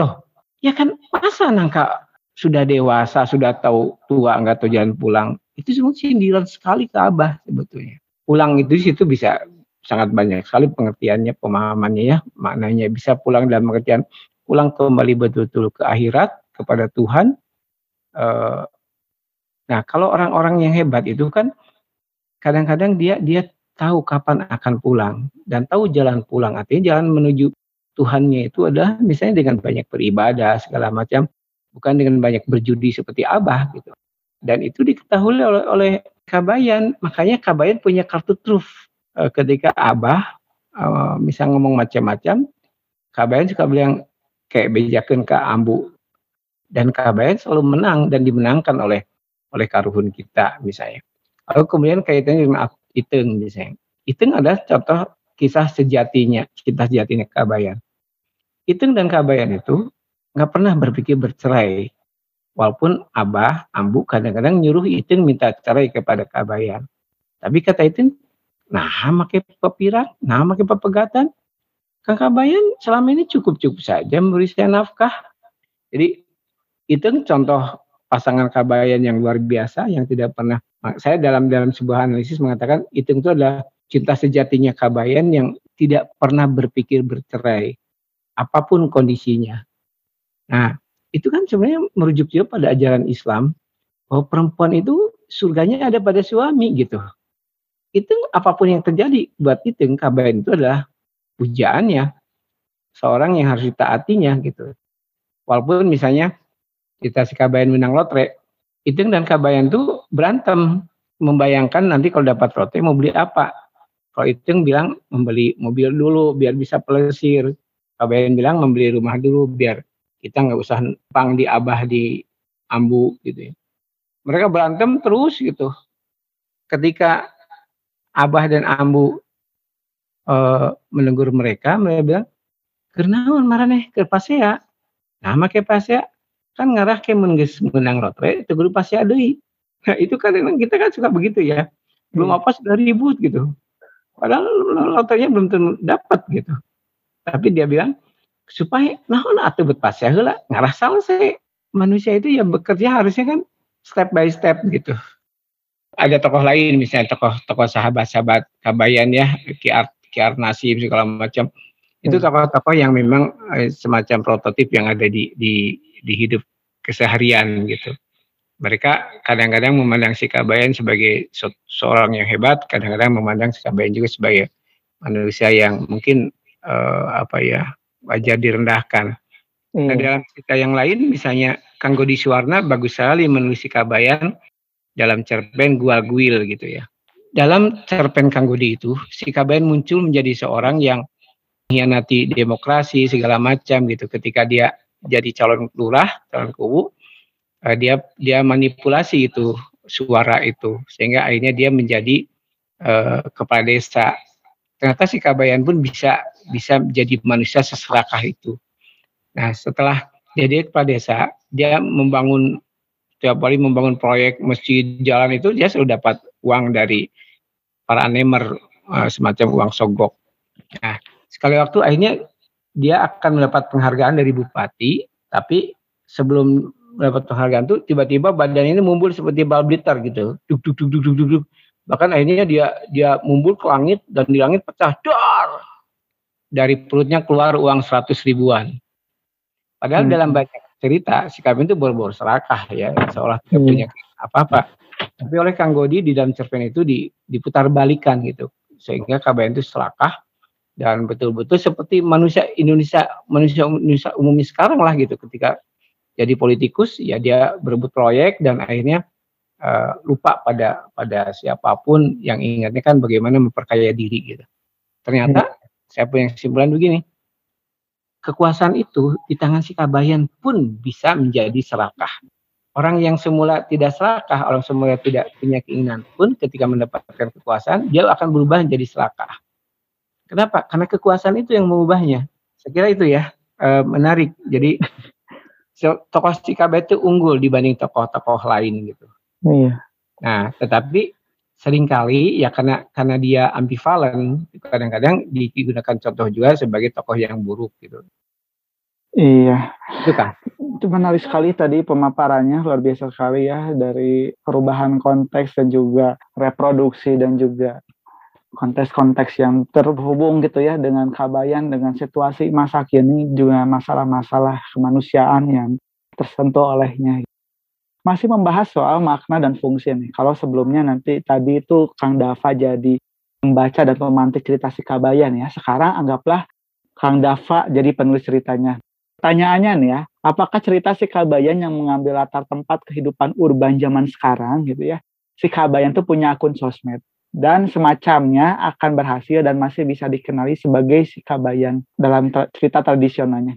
C: Loh, ya kan masa nangka sudah dewasa, sudah tahu tua, nggak tahu jalan pulang. Itu semua sindiran sekali ke Abah sebetulnya. Pulang itu situ bisa sangat banyak sekali pengertiannya, pemahamannya ya, maknanya bisa pulang dalam pengertian pulang kembali betul-betul ke akhirat kepada Tuhan. Uh, nah, kalau orang-orang yang hebat itu kan kadang-kadang dia dia tahu kapan akan pulang dan tahu jalan pulang. Artinya jalan menuju Tuhannya itu adalah misalnya dengan banyak beribadah segala macam, bukan dengan banyak berjudi seperti Abah gitu. Dan itu diketahui oleh, oleh Kabayan, makanya Kabayan punya kartu truf uh, ketika Abah uh, misal ngomong macam-macam, Kabayan suka bilang kayak bejakan ke Ambu dan Kabayan selalu menang dan dimenangkan oleh oleh karuhun kita misalnya. Lalu kemudian kaitannya dengan Iteng misalnya. Iteng adalah contoh kisah sejatinya, kisah sejatinya Kabayan. Iteng dan Kabayan itu nggak pernah berpikir bercerai. Walaupun Abah, Ambu kadang-kadang nyuruh Iteng minta cerai kepada Kabayan. Tapi kata Iteng, nah make pepirak, nah make pepegatan. Kang Kabayan selama ini cukup-cukup saja memberi saya nafkah. Jadi itu contoh pasangan Kabayan yang luar biasa yang tidak pernah saya dalam dalam sebuah analisis mengatakan itu itu adalah cinta sejatinya Kabayan yang tidak pernah berpikir bercerai apa pun kondisinya. Nah, itu kan sebenarnya merujuk juga pada ajaran Islam bahwa perempuan itu surganya ada pada suami gitu itu apa pun yang terjadi buat itu kabayan itu adalah pujaannya seorang yang harus ditaatinya gitu walaupun misalnya kita si kabayan menang lotre itu dan kabayan tuh berantem membayangkan nanti kalau dapat lotre mau beli apa kalau itu bilang membeli mobil dulu biar bisa pelesir kabayan bilang membeli rumah dulu biar kita nggak usah pang di abah di ambu gitu ya. mereka berantem terus gitu ketika Abah dan Ambu uh, menegur mereka, mereka bilang, "Kenaon marane ke pasea?" Nah, make pasea kan ngarah ke mengges menang lotre itu guru pasea deui. Nah, itu kadang kita kan suka begitu ya. Belum hmm. apa sudah ribut gitu. Padahal lotrenya belum tentu dapat gitu. Tapi dia bilang supaya nah atuh bet pasea heula ngarah selesai. Manusia itu ya bekerja harusnya kan step by step gitu ada tokoh lain misalnya tokoh-tokoh sahabat-sahabat Kabayan ya Kiar Kiar Nasib segala macam itu hmm. tokoh-tokoh yang memang eh, semacam prototip yang ada di di di hidup keseharian gitu mereka kadang-kadang memandang si Kabayan sebagai se seorang yang hebat kadang-kadang memandang si Kabayan juga sebagai manusia yang mungkin uh, apa ya wajar direndahkan hmm. nah dalam cerita yang lain misalnya Kang Godi Suwarna bagus sekali menulis si Kabayan dalam cerpen Gual Guil gitu ya. Dalam cerpen Kanggudi itu, si Kabayan muncul menjadi seorang yang mengkhianati demokrasi segala macam gitu. Ketika dia jadi calon lurah, calon kubu, uh, dia dia manipulasi itu suara itu sehingga akhirnya dia menjadi uh, kepala desa. Ternyata si Kabayan pun bisa bisa menjadi manusia seserakah itu. Nah, setelah jadi kepala desa, dia membangun setiap kali membangun proyek masjid jalan itu dia selalu dapat uang dari para anemer uh, semacam uang sogok. Nah, sekali waktu akhirnya dia akan mendapat penghargaan dari bupati, tapi sebelum mendapat penghargaan itu tiba-tiba badan ini mumbul seperti bal blitter gitu. Duk duk duk duk duk duk. duk. Bahkan akhirnya dia dia mumbul ke langit dan di langit pecah dar. Dari perutnya keluar uang seratus ribuan. Padahal hmm. dalam banyak cerita si Kevin itu bor-bor serakah ya seolah tidak hmm. punya apa-apa tapi oleh Kang Godi di dalam cerpen itu diputar balikan gitu sehingga KBN itu serakah dan betul-betul seperti manusia Indonesia manusia Indonesia umumnya sekarang lah gitu ketika jadi politikus ya dia berebut proyek dan akhirnya uh, lupa pada pada siapa pun yang ingatnya kan bagaimana memperkaya diri gitu ternyata hmm. saya punya kesimpulan begini kekuasaan itu di tangan si Kabayan pun bisa menjadi serakah. Orang yang semula tidak serakah, orang semula tidak punya keinginan pun ketika mendapatkan kekuasaan, dia akan berubah menjadi serakah. Kenapa? Karena kekuasaan itu yang mengubahnya. Saya kira itu ya e, menarik. Jadi tokoh Kabayan itu unggul dibanding tokoh-tokoh lain gitu. Iya. Nah, tetapi sering kali ya karena karena dia ambivalen kadang-kadang digunakan contoh juga sebagai tokoh yang buruk gitu.
B: Iya.
C: Itu kan.
B: Itu menarik sekali tadi pemaparannya luar biasa sekali ya dari perubahan konteks dan juga reproduksi dan juga konteks-konteks yang terhubung gitu ya dengan kabayan dengan situasi masa kini juga masalah-masalah kemanusiaan yang tersentuh olehnya. Masih membahas soal makna dan fungsi nih. Kalau sebelumnya nanti tadi itu Kang Dava jadi membaca dan memantik cerita si kabayan ya. Sekarang anggaplah Kang Dava jadi penulis ceritanya. Pertanyaannya nih ya, apakah cerita si Kabayan yang mengambil latar tempat kehidupan urban zaman sekarang gitu ya, si Kabayan tuh punya akun sosmed dan semacamnya akan berhasil dan masih bisa dikenali sebagai si Kabayan dalam tra cerita tradisionalnya.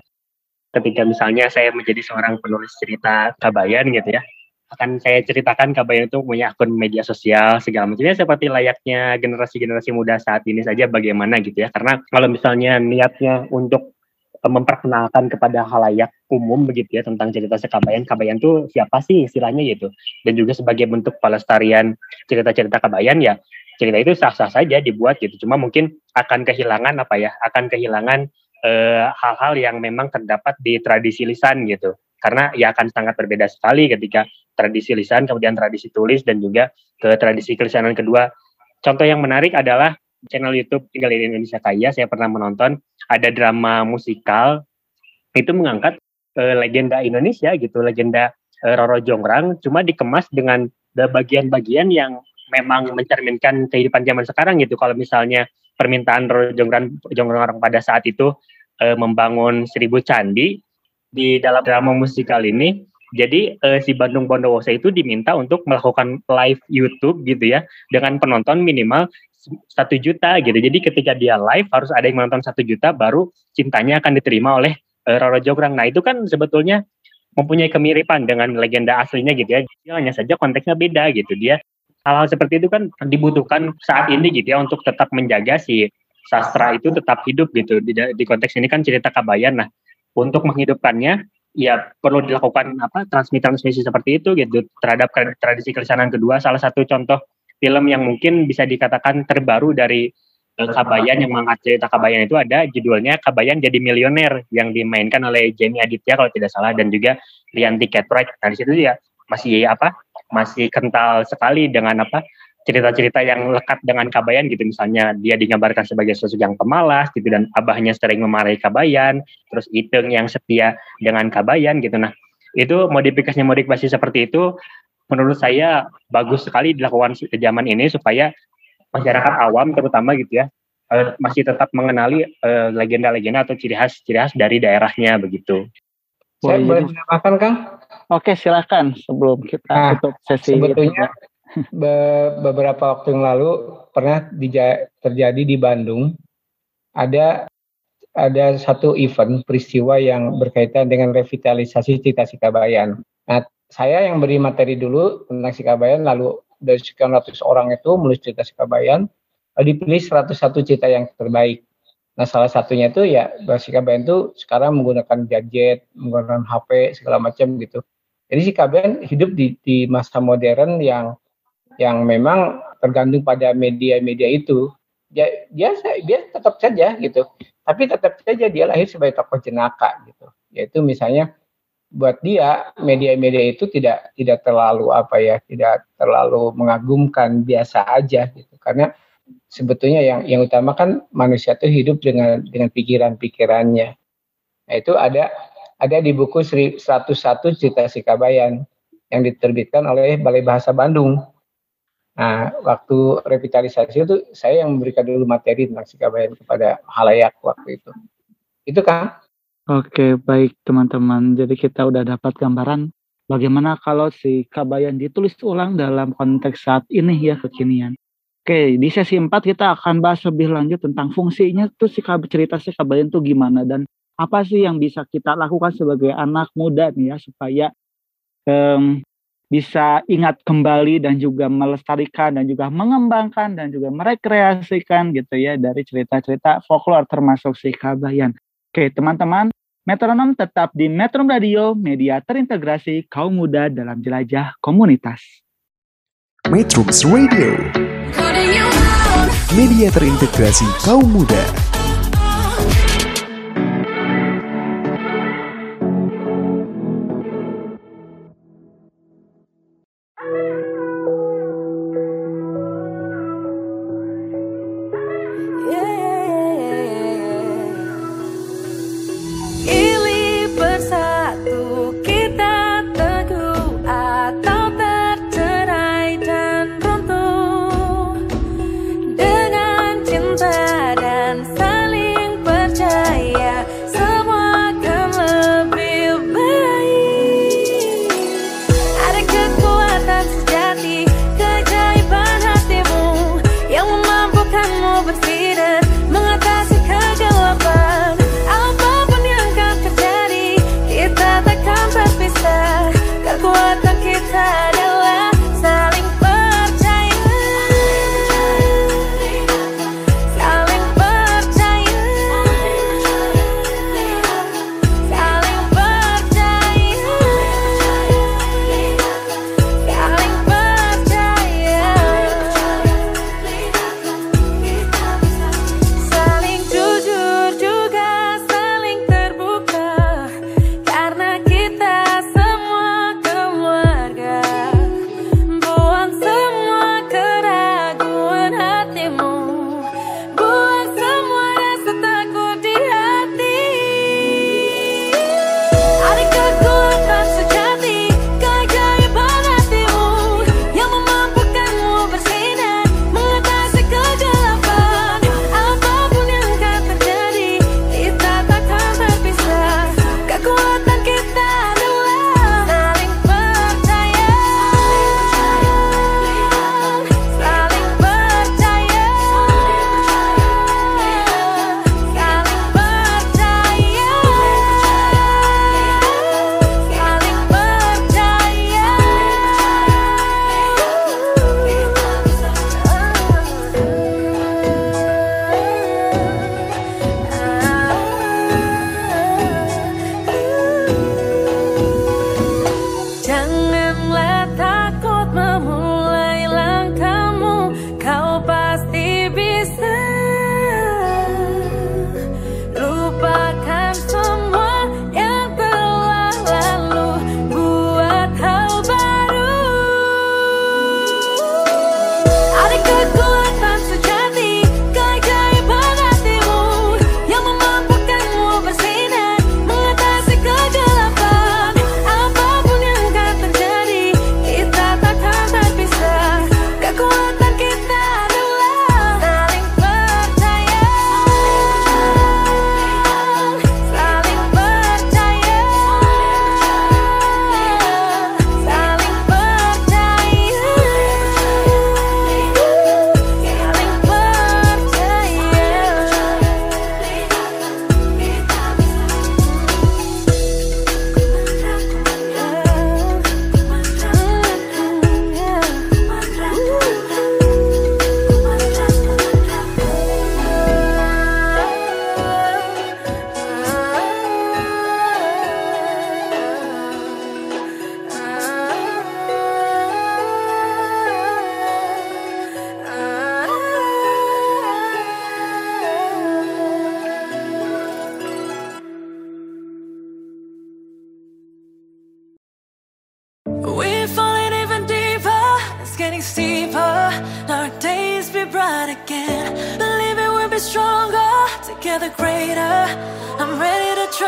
D: Ketika misalnya saya menjadi seorang penulis cerita Kabayan gitu ya, akan saya ceritakan Kabayan itu punya akun media sosial segala macamnya seperti layaknya generasi-generasi muda saat ini saja bagaimana gitu ya. Karena kalau misalnya niatnya untuk memperkenalkan kepada halayak umum begitu ya tentang cerita sekabayan kabayan tuh siapa sih istilahnya gitu dan juga sebagai bentuk pelestarian cerita-cerita kabayan ya cerita itu sah-sah saja dibuat gitu. Cuma mungkin akan kehilangan apa ya akan kehilangan hal-hal uh, yang memang terdapat di tradisi lisan gitu. Karena ya akan sangat berbeda sekali ketika tradisi lisan kemudian tradisi tulis dan juga ke tradisi kelisanan kedua. Contoh yang menarik adalah channel YouTube Tinggal di Indonesia Kaya. Saya pernah menonton ada drama musikal. Itu mengangkat uh, legenda Indonesia gitu legenda uh, Roro Jongrang cuma dikemas dengan bagian-bagian yang memang mencerminkan kehidupan zaman sekarang gitu kalau misalnya permintaan Roro Jongrang Jongrang pada saat itu uh, membangun seribu candi di dalam drama musikal ini jadi uh, si Bandung Bondowoso itu diminta untuk melakukan live YouTube gitu ya dengan penonton minimal satu juta gitu. Jadi ketika dia live harus ada yang menonton satu juta baru cintanya akan diterima oleh uh, Roro Jograng. Nah itu kan sebetulnya mempunyai kemiripan dengan legenda aslinya gitu ya. Hanya saja konteksnya beda gitu. Dia hal-hal seperti itu kan dibutuhkan saat ini gitu ya untuk tetap menjaga si sastra itu tetap hidup gitu. Di, di konteks ini kan cerita kabayan. Nah untuk menghidupkannya ya perlu dilakukan apa transmisi-transmisi seperti itu gitu terhadap tradisi kelisanan kedua. Salah satu contoh film yang mungkin bisa dikatakan terbaru dari uh, Kabayan yang mengangkat cerita Kabayan itu ada judulnya Kabayan jadi milioner yang dimainkan oleh Jenny Aditya kalau tidak salah dan juga Lianti Cartwright. Nah di situ ya masih apa masih kental sekali dengan apa cerita-cerita yang lekat dengan Kabayan gitu misalnya dia digambarkan sebagai sosok yang pemalas gitu dan abahnya sering memarahi Kabayan terus Iteng yang setia dengan Kabayan gitu nah itu modifikasinya modifikasi seperti itu menurut saya bagus sekali dilakukan di zaman ini supaya masyarakat awam terutama gitu ya uh, masih tetap mengenali legenda legenda-legenda atau ciri khas ciri khas dari daerahnya begitu.
C: Saya boleh menambahkan Kang?
B: Oke silakan sebelum kita nah, tutup sesi.
C: Sebetulnya be beberapa waktu yang lalu pernah terjadi di Bandung ada ada satu event peristiwa yang berkaitan dengan revitalisasi Cita Sikabayan. Nah, saya yang beri materi dulu tentang Sikabayan, lalu dari sekian ratus orang itu menulis cerita Sikabayan, dipilih 101 cerita yang terbaik. Nah salah satunya itu ya Sikabayan itu sekarang menggunakan gadget, menggunakan HP segala macam gitu. Jadi Sikabayan hidup di, di masa modern yang yang memang tergantung pada media-media itu. Dia, dia dia tetap saja gitu, tapi tetap saja dia lahir sebagai tokoh jenaka gitu. Yaitu misalnya buat dia media-media itu tidak tidak terlalu apa ya tidak terlalu mengagumkan biasa aja gitu karena sebetulnya yang yang utama kan manusia itu hidup dengan dengan pikiran-pikirannya nah itu ada ada di buku 101 cerita Sikabayan yang diterbitkan oleh Balai Bahasa Bandung nah waktu revitalisasi itu saya yang memberikan dulu materi tentang Sikabayan kepada halayak waktu itu itu kan
B: Oke, baik teman-teman. Jadi kita udah dapat gambaran bagaimana kalau si Kabayan ditulis ulang dalam konteks saat ini ya kekinian. Oke, di sesi 4 kita akan bahas lebih lanjut tentang fungsinya tuh si cerita si Kabayan tuh gimana dan apa sih yang bisa kita lakukan sebagai anak muda nih ya supaya um, bisa ingat kembali dan juga melestarikan dan juga mengembangkan dan juga merekreasikan gitu ya dari cerita-cerita folklore termasuk si kabayan. Oke teman-teman, Metronom tetap di Metronom Radio, media terintegrasi kaum muda dalam jelajah komunitas.
F: Metrums Radio, media terintegrasi kaum muda.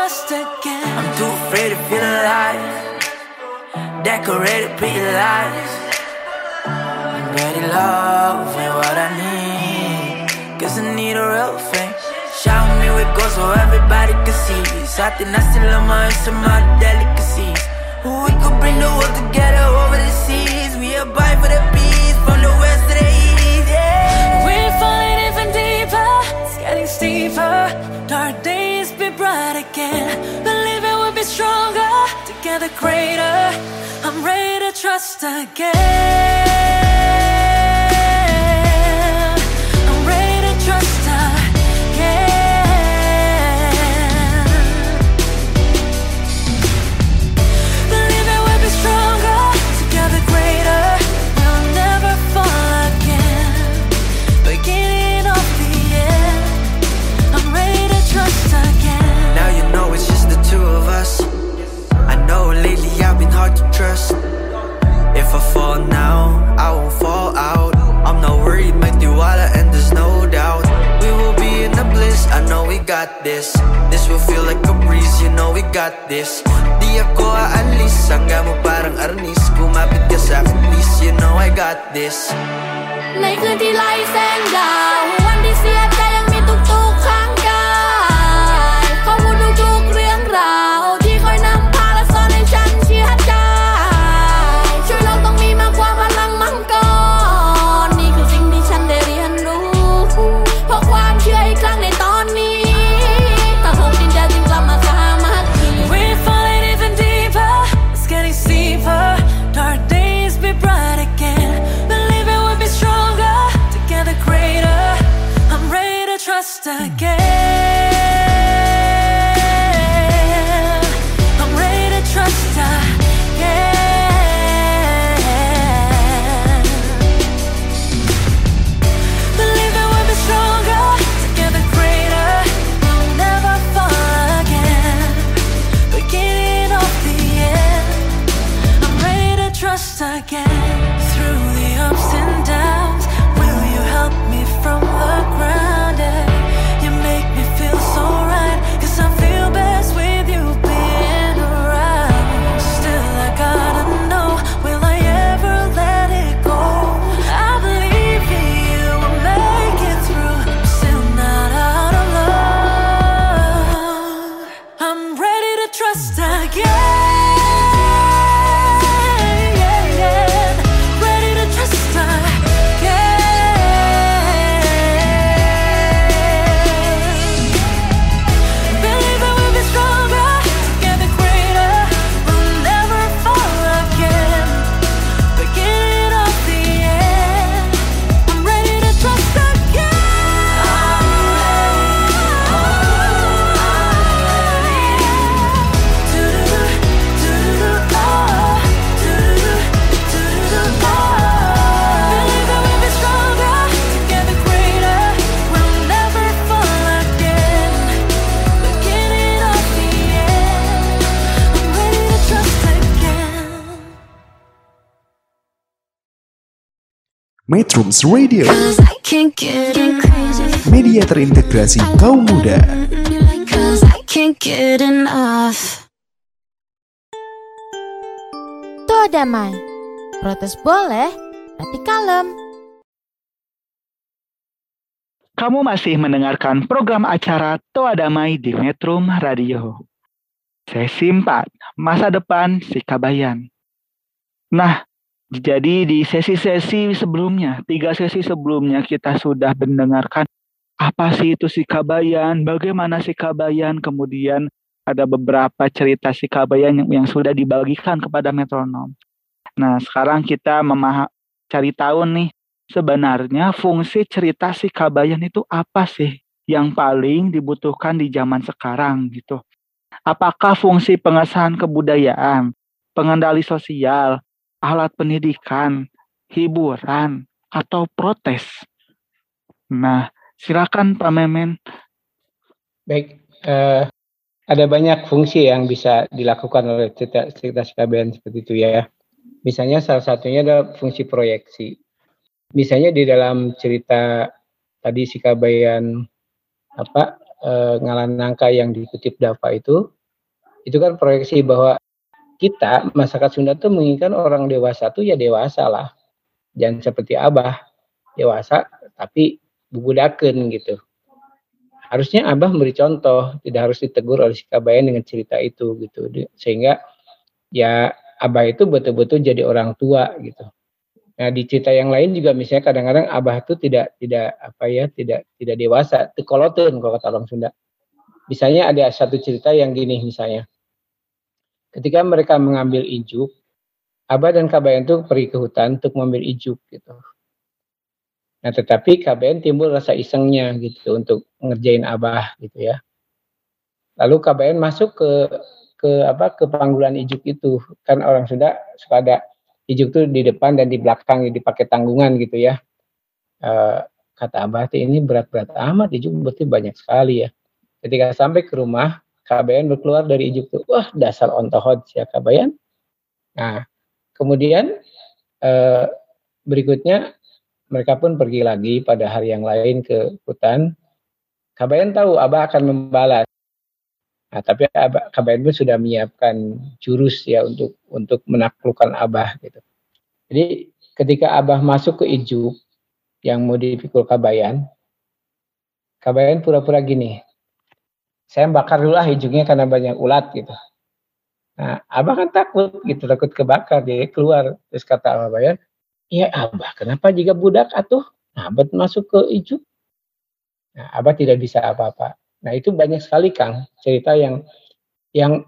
E: lost again. I'm
J: too afraid to feel alive. Decorated, pretty lies. I'm ready, love, ain't what I need. Cause I need a real thing. Show me with gold so everybody can see. Something I still love my some my delicacies. We could bring the world together over the seas. We abide for the peace from the west to the east. Yeah.
E: We're falling even deeper, it's getting steeper. Dark days be bright again. Believe it will be stronger, together greater. I'm ready to trust again.
J: got this This will feel like a breeze, you know we got this Di ako aalis, hanggang mo parang arnis Kumapit ka sa akin, please, you know I got this
F: ในคืนที่ไร้แสงดาว วันที่เสียใจยังมีทุกๆข้
H: Metrums Radio,
F: I can't get crazy.
H: media terintegrasi kaum muda.
F: Cause I can't get enough.
A: Toa damai. Protes boleh, tapi kalem.
B: Kamu masih mendengarkan program acara Toa Damai di Metrum Radio. Sesi 4, Masa Depan Sikabayan. Nah, jadi di sesi-sesi sebelumnya, tiga sesi sebelumnya kita sudah mendengarkan apa sih itu Sikabayan, bagaimana Sikabayan, kemudian ada beberapa cerita Sikabayan yang, yang sudah dibagikan kepada metronom. Nah, sekarang kita memaha cari tahu nih sebenarnya fungsi cerita si kabayan itu apa sih yang paling dibutuhkan di zaman sekarang gitu. Apakah fungsi pengesahan kebudayaan, pengendali sosial, alat pendidikan, hiburan, atau protes? Nah, silakan Pak Memen.
C: Baik, eh, ada banyak fungsi yang bisa dilakukan oleh cerita, cerita Sikabayan seperti itu ya. Misalnya salah satunya adalah fungsi proyeksi. Misalnya di dalam cerita tadi Sikabayan apa eh, ngalan nangka yang dikutip Dava itu, itu kan proyeksi bahwa kita masyarakat Sunda tuh menginginkan orang dewasa tuh ya dewasa lah, jangan seperti abah dewasa tapi bubudaken gitu. Harusnya abah memberi contoh, tidak harus ditegur oleh Sikabayan dengan cerita itu gitu, sehingga ya abah itu betul-betul jadi orang tua gitu. Nah di cerita yang lain juga misalnya kadang-kadang abah itu tidak tidak apa ya tidak tidak dewasa, tekoloten kalau kata orang Sunda. Misalnya ada satu cerita yang gini misalnya, ketika mereka mengambil ijuk, abah dan kabayan itu pergi ke hutan untuk mengambil ijuk gitu. Nah tetapi kabayan timbul rasa isengnya gitu untuk ngerjain abah gitu ya. Lalu kabayan masuk ke ke apa ke panggulan ijuk itu kan orang Sunda suka ada ijuk tuh di depan dan di belakang dipakai tanggungan gitu ya. Eh, kata abah "Teh, ini berat-berat amat ijuk berarti banyak sekali ya. Ketika sampai ke rumah, Kabayan berkeluar dari ijuk tuh, wah dasar ontohot ya Kabayan. Nah, kemudian eh, berikutnya mereka pun pergi lagi pada hari yang lain ke hutan. Kabayan tahu Abah akan membalas. Nah, tapi Abah, pun sudah menyiapkan jurus ya untuk untuk menaklukkan Abah gitu. Jadi ketika Abah masuk ke Ijuk yang mau dipikul Kabayan, Kabayan pura-pura gini, saya bakar dulu lah Ijuknya karena banyak ulat gitu. Nah, Abah kan takut gitu, takut kebakar, dia keluar. Terus kata Abah Bayan, iya Abah, kenapa jika budak atuh? Abah masuk ke Ijuk. Nah, Abah tidak bisa apa-apa. Nah, itu banyak sekali Kang, cerita yang yang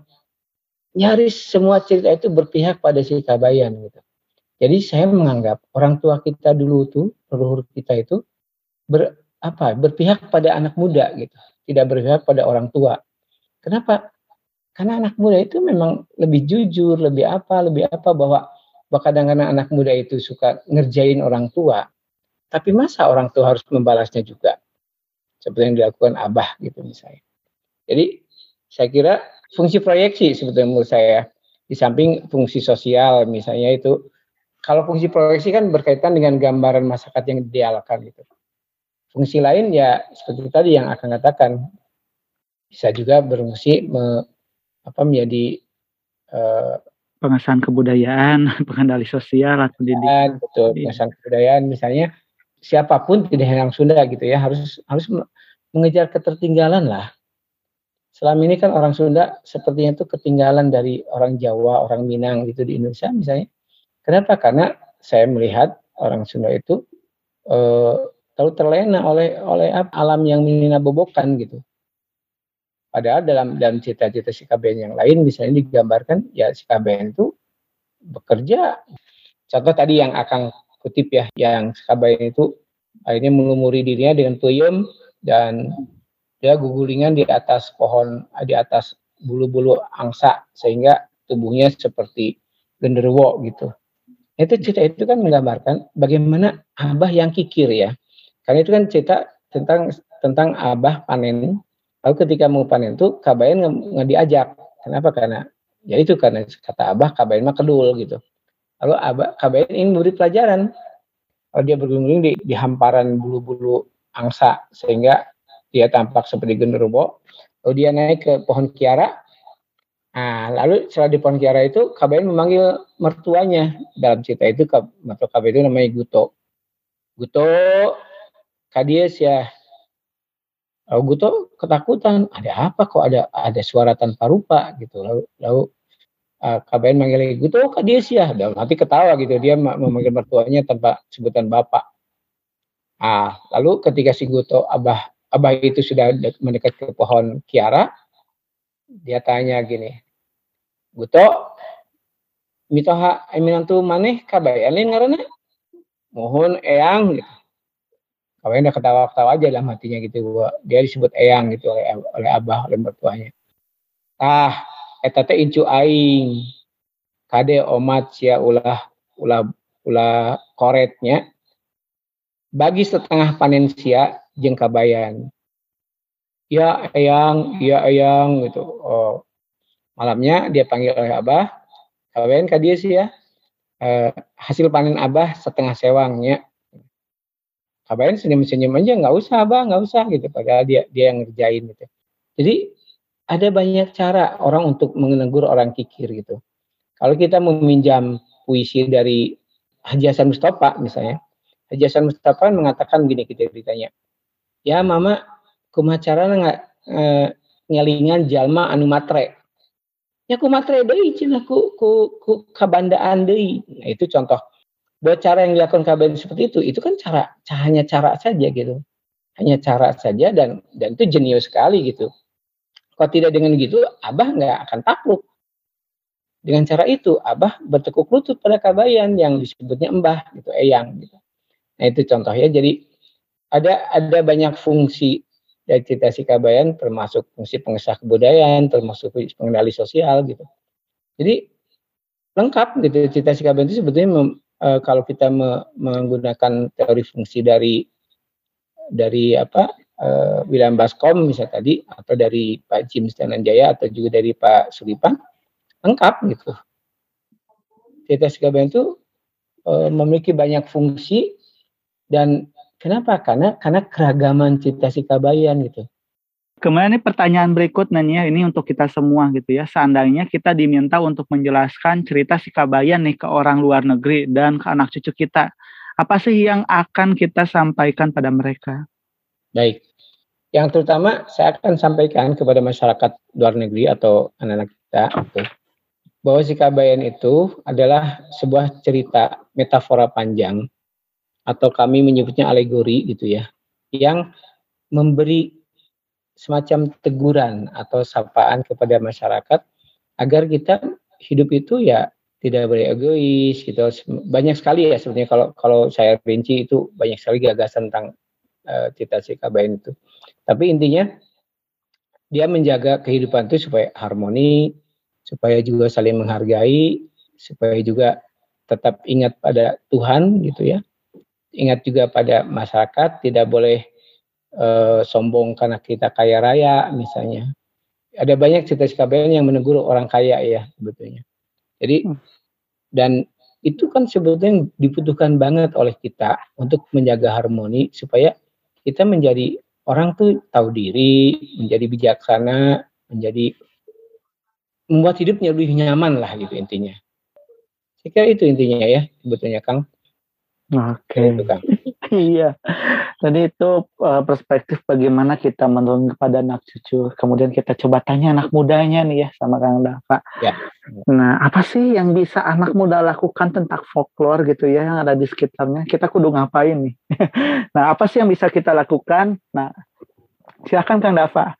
C: nyaris semua cerita itu berpihak pada si Kabayan gitu. Jadi saya menganggap orang tua kita dulu tuh, leluhur kita itu ber, apa berpihak pada anak muda gitu, tidak berpihak pada orang tua. Kenapa? Karena anak muda itu memang lebih jujur, lebih apa, lebih apa bahwa kadang-kadang anak muda itu suka ngerjain orang tua, tapi masa orang tua harus membalasnya juga? Seperti yang dilakukan Abah gitu misalnya. Jadi saya kira fungsi proyeksi sebetulnya menurut saya di samping fungsi sosial misalnya itu kalau fungsi proyeksi kan berkaitan dengan gambaran masyarakat yang idealkan gitu. Fungsi lain ya seperti tadi yang akan katakan bisa juga berfungsi me, apa menjadi uh,
B: pengesahan kebudayaan, pengendali sosial atau pendidikan.
C: Betul, pengesahan kebudayaan misalnya siapa pun tidak yang Sunda gitu ya harus harus mengejar ketertinggalan lah. Selama ini kan orang Sunda sepertinya itu ketinggalan dari orang Jawa, orang Minang gitu di Indonesia misalnya. Kenapa? Karena saya melihat orang Sunda itu eh, terlalu terlena oleh oleh alam yang bobokan gitu. Padahal dalam dalam cita-cita si KBN yang lain misalnya digambarkan ya si KBN itu bekerja. Contoh tadi yang akan kutip ya, yang si KBN itu akhirnya melumuri dirinya dengan puyem dan dia gugulingan di atas pohon di atas bulu-bulu angsa sehingga tubuhnya seperti genderuwo gitu. Itu cerita itu kan menggambarkan bagaimana Abah yang kikir ya. Karena itu kan cerita tentang tentang Abah panen Lalu ketika mau panen itu Kabayan nggak diajak. Kenapa? Karena ya itu karena kata Abah Kabayan mah kedul gitu. Lalu Abah Kabayan ingin memberi pelajaran. Kalau dia berguling di, di hamparan bulu-bulu angsa sehingga dia tampak seperti genderuwo. Lalu dia naik ke pohon kiara. Nah, lalu setelah di pohon kiara itu Kabayan memanggil mertuanya. Dalam cerita itu mertua Kabayan itu namanya Guto. Guto, Kadies ya. Lalu gue tuh ketakutan, ada apa kok? Ada ada suara tanpa rupa gitu. Lalu lalu uh, KBN manggil gue tuh kak ya, dalam hati ketawa gitu dia memanggil mertuanya tanpa sebutan bapak. Ah, lalu ketika si Guto abah abah itu sudah mendekat ke pohon kiara, dia tanya gini, Guto, mitoha eminantu maneh kabayan lain karena mohon eyang gitu Kawan udah ketawa-ketawa aja dalam hatinya gitu gua. Dia disebut eyang gitu oleh oleh abah oleh mertuanya. Ah, eta teh incu aing. Kade omat sia ulah ulah ulah koretnya. Bagi setengah panen sia jeung kabayan. Ya eyang, ya eyang gitu. Oh. Malamnya dia panggil oleh abah. Kabayan ka dia sih ya. Eh, hasil panen abah setengah sewangnya kabarin senyum-senyum aja? Nggak usah abah nggak usah gitu. Padahal dia dia yang ngerjain gitu. Jadi ada banyak cara orang untuk menegur orang kikir gitu. Kalau kita meminjam puisi dari Haji Hasan Mustafa misalnya Haji Hasan Mustafa mengatakan gini kita ditanya ya mama kumacara nggak e, ngelingan jalma anu matre? Ya ku matre deui cina ku ku, ku kabandaan deui. Nah itu contoh bahwa cara yang dilakukan KBN seperti itu itu kan cara hanya cara saja gitu. Hanya cara saja dan dan itu jenius sekali gitu. Kalau tidak dengan gitu abah nggak akan takluk. Dengan cara itu abah bertekuk lutut pada kabayan yang disebutnya embah gitu eyang gitu. Nah itu contohnya. Jadi ada ada banyak fungsi dari cita si kabayan termasuk fungsi pengesah kebudayaan termasuk pengendali sosial gitu. Jadi lengkap gitu cita si kabayan itu sebetulnya uh, kalau kita me menggunakan teori fungsi dari dari apa uh, William Baskom misalnya tadi atau dari Pak James Dananjaya atau juga dari Pak Sulipan lengkap gitu. Tetes Gaben itu uh, memiliki banyak fungsi dan kenapa? Karena karena keragaman cita Kabayan gitu.
B: Kemudian ini pertanyaan berikutnya nih ya, ini untuk kita semua gitu ya. Seandainya kita diminta untuk menjelaskan cerita si Kabayan nih ke orang luar negeri dan ke anak cucu kita. Apa sih yang akan kita sampaikan pada mereka?
C: Baik. Yang terutama saya akan sampaikan kepada masyarakat luar negeri atau anak-anak kita gitu, bahwa si Kabayan itu adalah sebuah cerita metafora panjang atau kami menyebutnya alegori gitu ya, yang memberi semacam teguran atau sapaan kepada masyarakat agar kita hidup itu ya tidak boleh egois gitu. Banyak sekali ya sebenarnya kalau kalau saya rinci itu banyak sekali gagasan tentang uh, cita cita itu. Tapi intinya dia menjaga kehidupan itu supaya harmoni supaya juga saling menghargai supaya juga tetap ingat pada Tuhan gitu ya. Ingat juga pada masyarakat tidak boleh uh, sombong karena kita kaya raya misalnya. Ada banyak cerita KBN yang menegur orang kaya ya sebetulnya. Jadi hmm. dan itu kan sebetulnya dibutuhkan banget oleh kita untuk menjaga harmoni supaya kita menjadi orang tuh tahu diri, menjadi bijaksana, menjadi membuat hidupnya lebih nyaman lah gitu intinya. Saya kira itu intinya ya sebetulnya Kang.
B: Oke. Okay. Itu, Kang. iya. Jadi itu uh, perspektif bagaimana kita menurun kepada anak cucu. Kemudian kita coba tanya anak mudanya nih ya sama Kang Dava. Ya. Nah, apa sih yang bisa anak muda lakukan tentang folklore gitu ya yang ada di sekitarnya? Kita kudu ngapain nih? nah, apa sih yang bisa kita lakukan? Nah, silakan Kang Dava.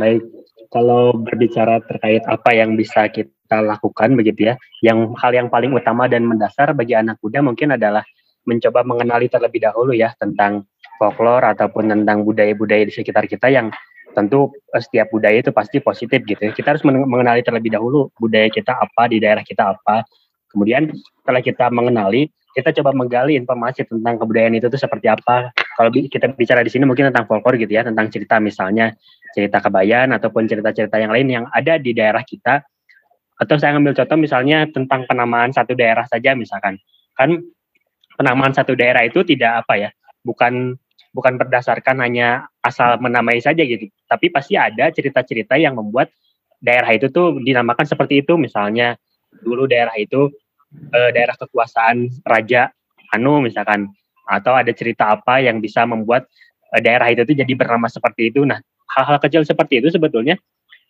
D: Baik, kalau berbicara terkait apa yang bisa kita lakukan begitu ya, yang hal yang paling utama dan mendasar bagi anak muda mungkin adalah mencoba mengenali terlebih dahulu ya tentang folklore ataupun tentang budaya-budaya di sekitar kita yang tentu eh, setiap budaya itu pasti positif gitu ya. Kita harus mengenali terlebih dahulu budaya kita apa, di daerah kita apa. Kemudian setelah kita mengenali, kita coba menggali informasi tentang kebudayaan itu tuh seperti apa. Kalau kita bicara di sini mungkin tentang folklore gitu ya, tentang cerita misalnya cerita kebayan ataupun cerita-cerita yang lain yang ada di daerah kita. Atau saya ambil contoh misalnya tentang penamaan satu daerah saja misalkan. Kan penamaan satu daerah itu tidak apa ya, bukan bukan berdasarkan hanya asal menamai saja gitu, tapi pasti ada cerita-cerita yang membuat daerah itu tuh dinamakan seperti itu. Misalnya dulu daerah itu eh, daerah kekuasaan raja Anu misalkan, atau ada cerita apa yang bisa membuat eh, daerah itu tuh jadi bernama seperti itu. Nah, hal-hal kecil seperti itu sebetulnya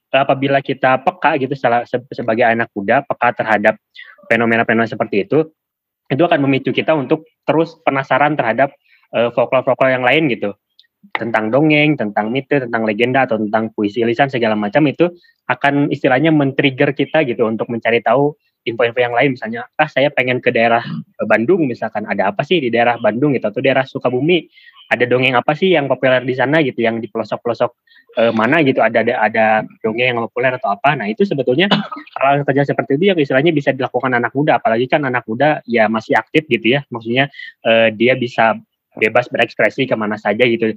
D: apabila kita peka gitu sebagai anak muda peka terhadap fenomena-fenomena seperti itu itu akan memicu kita untuk terus penasaran terhadap uh, folklore-folklore yang lain gitu. Tentang dongeng, tentang mite, tentang legenda atau tentang puisi lisan segala macam itu akan istilahnya men-trigger kita gitu untuk mencari tahu info-info yang lain. Misalnya ah saya pengen ke daerah Bandung misalkan. Ada apa sih di daerah Bandung gitu. Atau daerah Sukabumi ada dongeng apa sih yang populer di sana gitu yang di pelosok-pelosok uh, mana gitu ada, ada ada dongeng yang populer atau apa. Nah itu sebetulnya hal kerja seperti itu yang istilahnya bisa dilakukan anak muda. Apalagi kan anak muda ya masih aktif gitu ya. Maksudnya uh, dia bisa bebas berekspresi ke mana saja gitu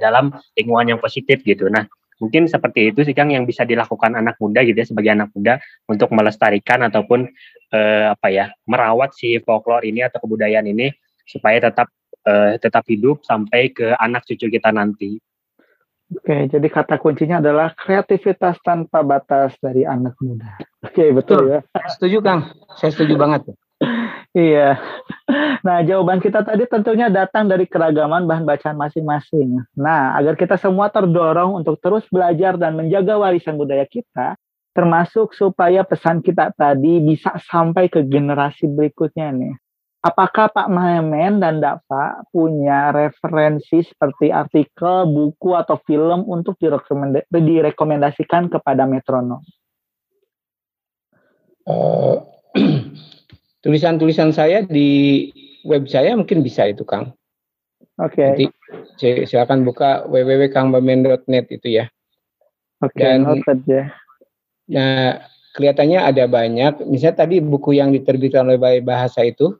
D: dalam lingkungan yang positif gitu. Nah mungkin seperti itu sih Kang yang bisa dilakukan anak muda gitu ya sebagai anak muda untuk melestarikan ataupun uh, apa ya merawat si folklore ini atau kebudayaan ini supaya tetap uh, tetap hidup sampai ke anak cucu kita nanti.
B: Oke, jadi kata kuncinya adalah kreativitas tanpa batas dari anak muda. Oke, betul ya.
C: Setuju Kang, saya setuju banget.
B: iya. Nah, jawaban kita tadi tentunya datang dari keragaman bahan bacaan masing-masing. Nah, agar kita semua terdorong untuk terus belajar dan menjaga warisan budaya kita, termasuk supaya pesan kita tadi bisa sampai ke generasi berikutnya nih. Apakah Pak Mahemen dan Dava punya referensi seperti artikel, buku, atau film untuk direkomendasikan kepada metronom?
C: Uh, tulisan-tulisan saya di web saya mungkin bisa itu, Kang.
B: Oke. Okay.
C: Silakan buka www.kangbamen.net itu ya.
B: Oke, okay, noted ya.
C: Nah, kelihatannya ada banyak. Misalnya tadi buku yang diterbitkan oleh Bahasa itu,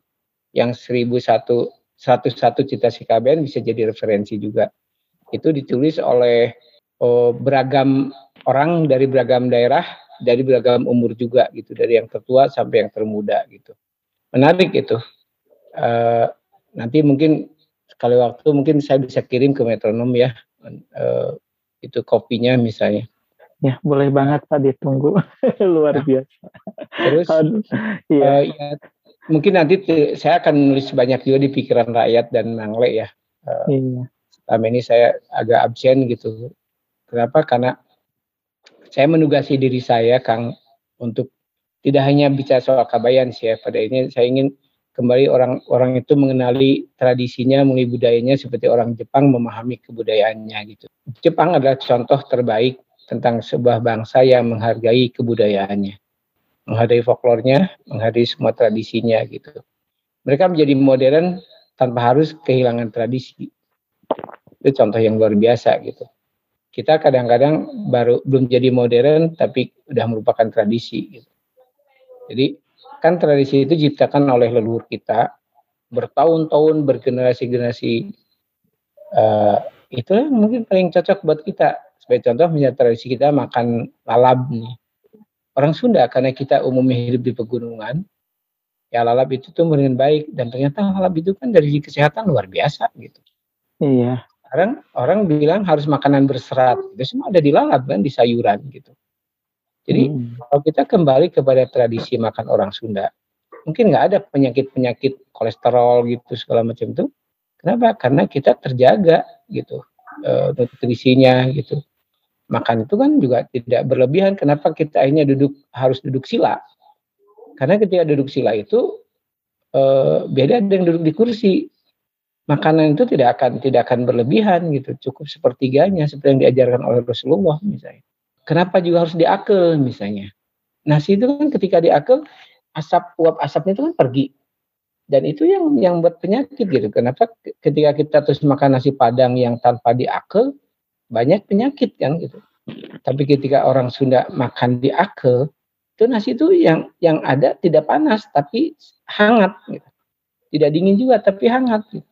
C: yang 1001 101 cita si KBN bisa jadi referensi juga. Itu ditulis oleh oh, beragam orang dari beragam daerah, dari beragam umur juga gitu, dari yang tertua sampai yang termuda gitu. Menarik itu. Uh, nanti mungkin sekali waktu mungkin saya bisa kirim ke metronom ya uh, itu kopinya misalnya.
B: Ya, boleh banget Pak ditunggu. Luar biasa.
C: Terus
B: Aduh,
C: iya.
B: iya.
C: Mungkin nanti saya akan nulis banyak juga di pikiran rakyat dan Mangle ya. Eh,
B: Iya.
C: selama ini saya agak absen gitu. Kenapa? Karena saya menugasi diri saya, Kang, untuk tidak hanya bicara soal kabayan sih ya. Pada ini saya ingin kembali orang-orang itu mengenali tradisinya, mengenali budayanya seperti orang Jepang memahami kebudayaannya gitu. Jepang adalah contoh terbaik tentang sebuah bangsa yang menghargai kebudayaannya, menghargai folklornya, menghargai semua tradisinya gitu. Mereka menjadi modern tanpa harus kehilangan tradisi. Itu contoh yang luar biasa gitu. Kita kadang-kadang baru belum jadi modern tapi udah merupakan tradisi gitu. Jadi kan tradisi itu diciptakan oleh leluhur kita bertahun-tahun bergenerasi-generasi eh itu mungkin paling cocok buat kita. Sebagai contoh misalnya tradisi kita makan lalap nih. Orang Sunda karena kita umumnya hidup di pegunungan, ya lalap itu tumbuh dengan baik dan ternyata lalap itu kan dari segi kesehatan luar biasa gitu.
B: Iya.
C: Sekarang orang bilang harus makanan berserat, itu semua ada di lalap kan di sayuran gitu. Jadi
B: Hmm.
C: kalau kita kembali kepada tradisi makan orang Sunda, mungkin nggak ada penyakit-penyakit kolesterol gitu segala macam itu. Kenapa? Karena kita terjaga gitu eh, nutrisinya gitu. Makan itu kan juga tidak berlebihan. Kenapa kita akhirnya duduk harus duduk sila? Karena ketika duduk sila itu eh, beda dengan duduk di kursi. Makanan itu tidak akan tidak akan berlebihan gitu, cukup sepertiganya seperti yang diajarkan oleh Rasulullah misalnya. Kenapa juga harus diakel misalnya? Nasi itu kan ketika diakel asap uap asapnya itu kan pergi dan itu yang yang buat penyakit gitu. Kenapa ketika kita terus makan nasi padang yang tanpa diakel banyak penyakit kan gitu. Tapi ketika orang Sunda makan diakel itu nasi itu yang yang ada tidak panas tapi hangat gitu. Tidak dingin juga tapi hangat gitu.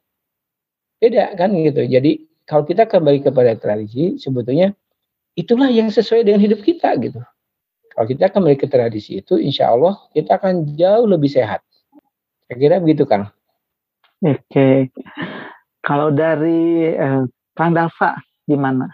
C: Beda kan gitu. Jadi kalau kita kembali kepada tradisi sebetulnya itulah yang sesuai dengan hidup kita gitu. Kalau kita kembali ke tradisi itu, insya Allah kita akan jauh lebih sehat. Saya kira begitu, Kang.
B: Oke. Kalau dari eh, Kang Dava gimana?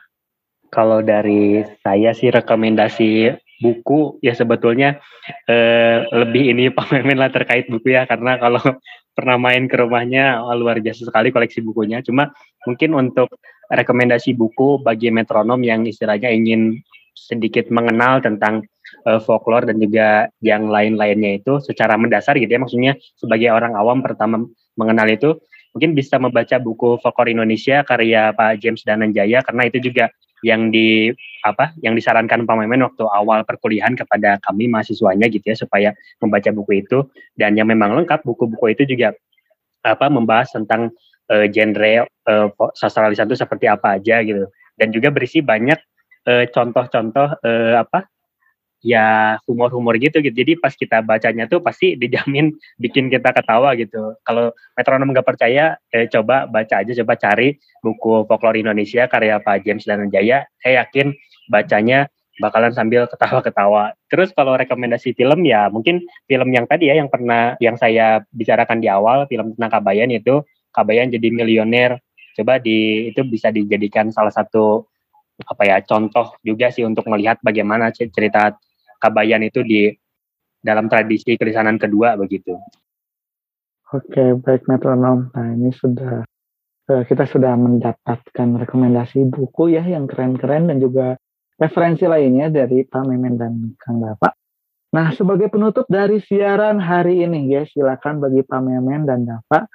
D: Kalau dari saya sih rekomendasi buku ya sebetulnya eh, lebih ini Pak Memen lah terkait buku ya karena kalau pernah main ke rumahnya luar biasa sekali koleksi bukunya. Cuma mungkin untuk rekomendasi buku bagi metronom yang istilahnya ingin sedikit mengenal tentang eh, folklore dan juga yang lain-lainnya itu secara mendasar gitu ya maksudnya sebagai orang awam pertama mengenal itu mungkin bisa membaca buku folklore Indonesia karya Pak James Dananjaya karena itu juga yang di apa yang disarankan Pak Memen waktu awal perkuliahan kepada kami mahasiswanya gitu ya supaya membaca buku itu. Dan yang memang lengkap buku-buku itu juga apa membahas tentang eh, genre eh, fo- sastra itu seperti apa aja gitu. Dan juga berisi banyak eh, contoh-contoh eh, apa ya humor-humor gitu gitu. Jadi pas kita bacanya tuh pasti dijamin bikin kita ketawa gitu. Kalau metronom nggak percaya eh, coba baca aja coba cari buku folklore Indonesia karya Pak James Dananjaya. Saya yakin bacanya bakalan sambil ketawa-ketawa. Terus kalau rekomendasi film ya mungkin film yang tadi ya yang pernah yang saya bicarakan di awal film tentang Kabayan itu Kabayan jadi milioner. Coba di itu bisa dijadikan salah satu apa ya contoh juga sih untuk melihat bagaimana cer- cerita Kabayan itu di dalam tradisi kelisanan kedua begitu.
B: Oke, baik metronom. Nah, ini sudah eh, kita sudah mendapatkan rekomendasi buku ya yang keren-keren dan juga referensi lainnya dari Pak Memen dan Kang Dava. Nah, sebagai penutup dari siaran hari ini, ya, silakan bagi Pak Memen dan Dava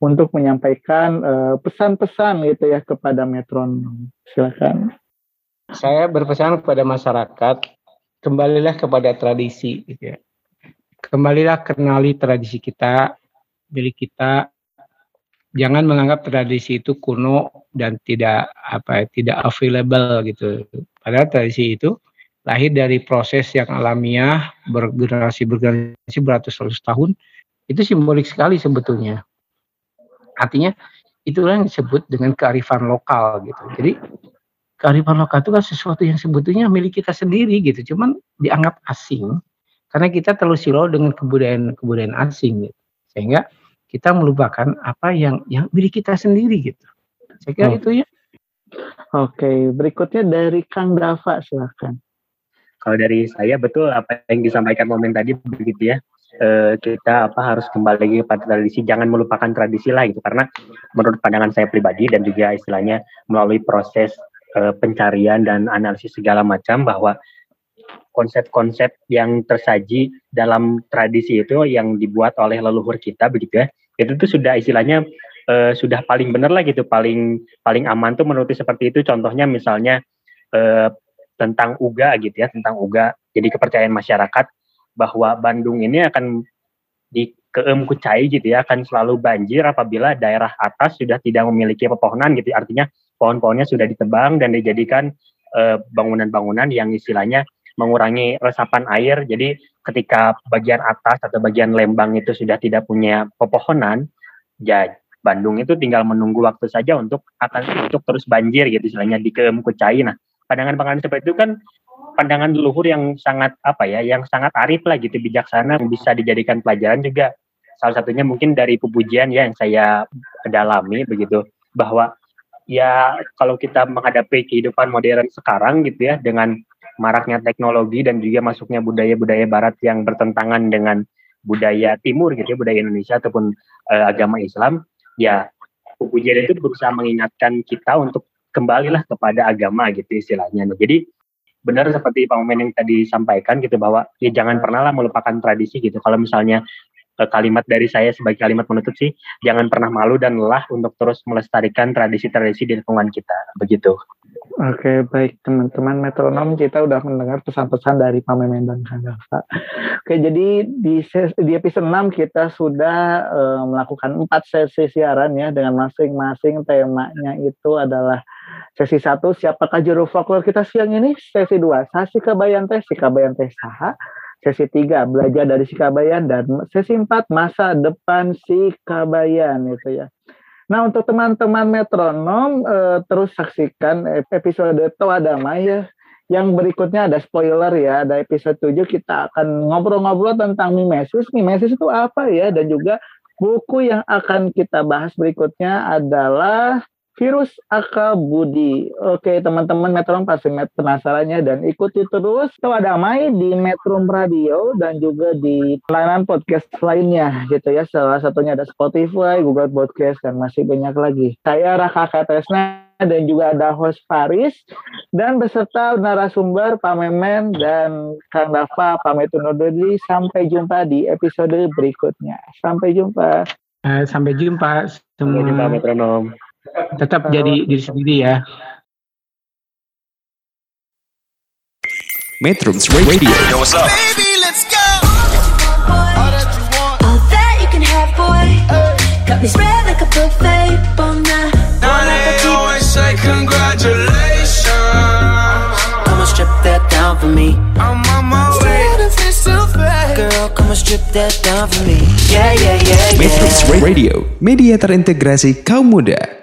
B: untuk menyampaikan eh, pesan-pesan gitu ya kepada metronom. Silakan.
C: Saya berpesan kepada masyarakat, kembalilah kepada tradisi gitu ya. Kembalilah kenali tradisi kita, milik kita. Jangan menganggap tradisi itu kuno dan tidak apa ya, tidak available gitu. Padahal tradisi itu lahir dari proses yang alamiah, bergenerasi bergenerasi beratus-ratus tahun. Itu simbolik sekali sebetulnya. Artinya itulah yang disebut dengan kearifan lokal gitu. Jadi kearifan lokal itu kan sesuatu yang sebetulnya milik kita sendiri gitu, cuman dianggap asing karena kita terlalu silau dengan kebudayaan-kebudayaan asing gitu. Sehingga kita melupakan apa yang yang milik kita sendiri gitu. Saya kira
B: Oh.
C: itu ya.
B: Oke, berikutnya dari Kang Dava, silakan.
D: Kalau dari saya betul apa yang disampaikan momen tadi begitu ya. E, kita apa harus kembali lagi kepada tradisi, jangan melupakan tradisi lah gitu. Karena menurut pandangan saya pribadi dan juga istilahnya melalui proses e, pencarian dan analisis segala macam bahwa konsep-konsep yang tersaji dalam tradisi itu yang dibuat oleh leluhur kita begitu ya. Itu tuh sudah istilahnya uh, sudah paling benar lah gitu paling paling aman tuh menurut seperti itu contohnya misalnya uh, tentang uga gitu ya tentang uga jadi kepercayaan masyarakat bahwa Bandung ini akan di keem kucai gitu ya akan selalu banjir apabila daerah atas sudah tidak memiliki pepohonan gitu artinya pohon-pohonnya sudah ditebang dan dijadikan bangunan bangunan-bangunan yang istilahnya mengurangi resapan air jadi ketika bagian atas atau bagian lembang itu sudah tidak punya pepohonan ya Bandung itu tinggal menunggu waktu saja untuk akan untuk terus banjir gitu istilahnya di Kucai. Nah, pandangan-pandangan seperti itu kan pandangan leluhur yang sangat apa ya, yang sangat arif lah gitu, bijaksana, bisa dijadikan pelajaran juga. Salah satunya mungkin dari pujian ya yang saya dalami begitu bahwa ya kalau kita menghadapi kehidupan modern sekarang gitu ya dengan maraknya teknologi dan juga masuknya budaya-budaya barat yang bertentangan dengan budaya timur gitu ya, budaya Indonesia ataupun uh, agama Islam ya pujian itu berusaha mengingatkan kita untuk kembalilah kepada agama gitu istilahnya. Nah, jadi benar seperti Pak Momen yang tadi sampaikan gitu bahwa ya jangan pernah lah melupakan tradisi gitu. Kalau misalnya kalimat dari saya sebagai kalimat penutup sih jangan pernah malu dan lelah untuk terus melestarikan tradisi-tradisi di lingkungan kita. Begitu.
B: Oke, baik teman-teman metronom kita udah mendengar pesan-pesan dari Pak Memen dan Kang Oke, jadi di di episode 6 kita sudah uh, melakukan empat sesi siaran ya dengan masing-masing temanya itu adalah sesi satu siapakah juru folklore kita siang ini, sesi dua sasi kabayan teh, si kabayan teh saha, sesi tiga belajar dari si kabayan dan sesi empat masa depan si kabayan itu ya. Nah untuk teman-teman metronom uh, terus saksikan episode Toa Damai ya. Yang berikutnya ada spoiler ya, ada episode 7 kita akan ngobrol-ngobrol tentang mimesis. Mimesis itu apa ya? Dan juga buku yang akan kita bahas berikutnya adalah virus akal budi. Oke teman-teman Metro pasti penasarannya dan ikuti terus Tawa Damai di Metro Radio dan juga di layanan podcast lainnya gitu ya. Salah satunya ada Spotify, Google Podcast dan masih banyak lagi. Saya Raka Katesna dan juga ada host Faris dan beserta narasumber Pak Memen dan Kang Dafa pamit undur diri sampai jumpa di episode berikutnya. Sampai jumpa.
C: Uh, sampai jumpa semua. Sampai
D: jumpa metronom
C: tetap jadi diri sendiri ya.
F: Metrums Radio. Yo, what's up? Baby, let's go. All that you want, all that you can have, boy. Got me spread like a buffet, bon Now they always say congratulations. Come on, strip that down for me. I'm on my way. Girl, come on, strip that down for me. Yeah, yeah, yeah, yeah. Metrums Radio, media terintegrasi kaum muda.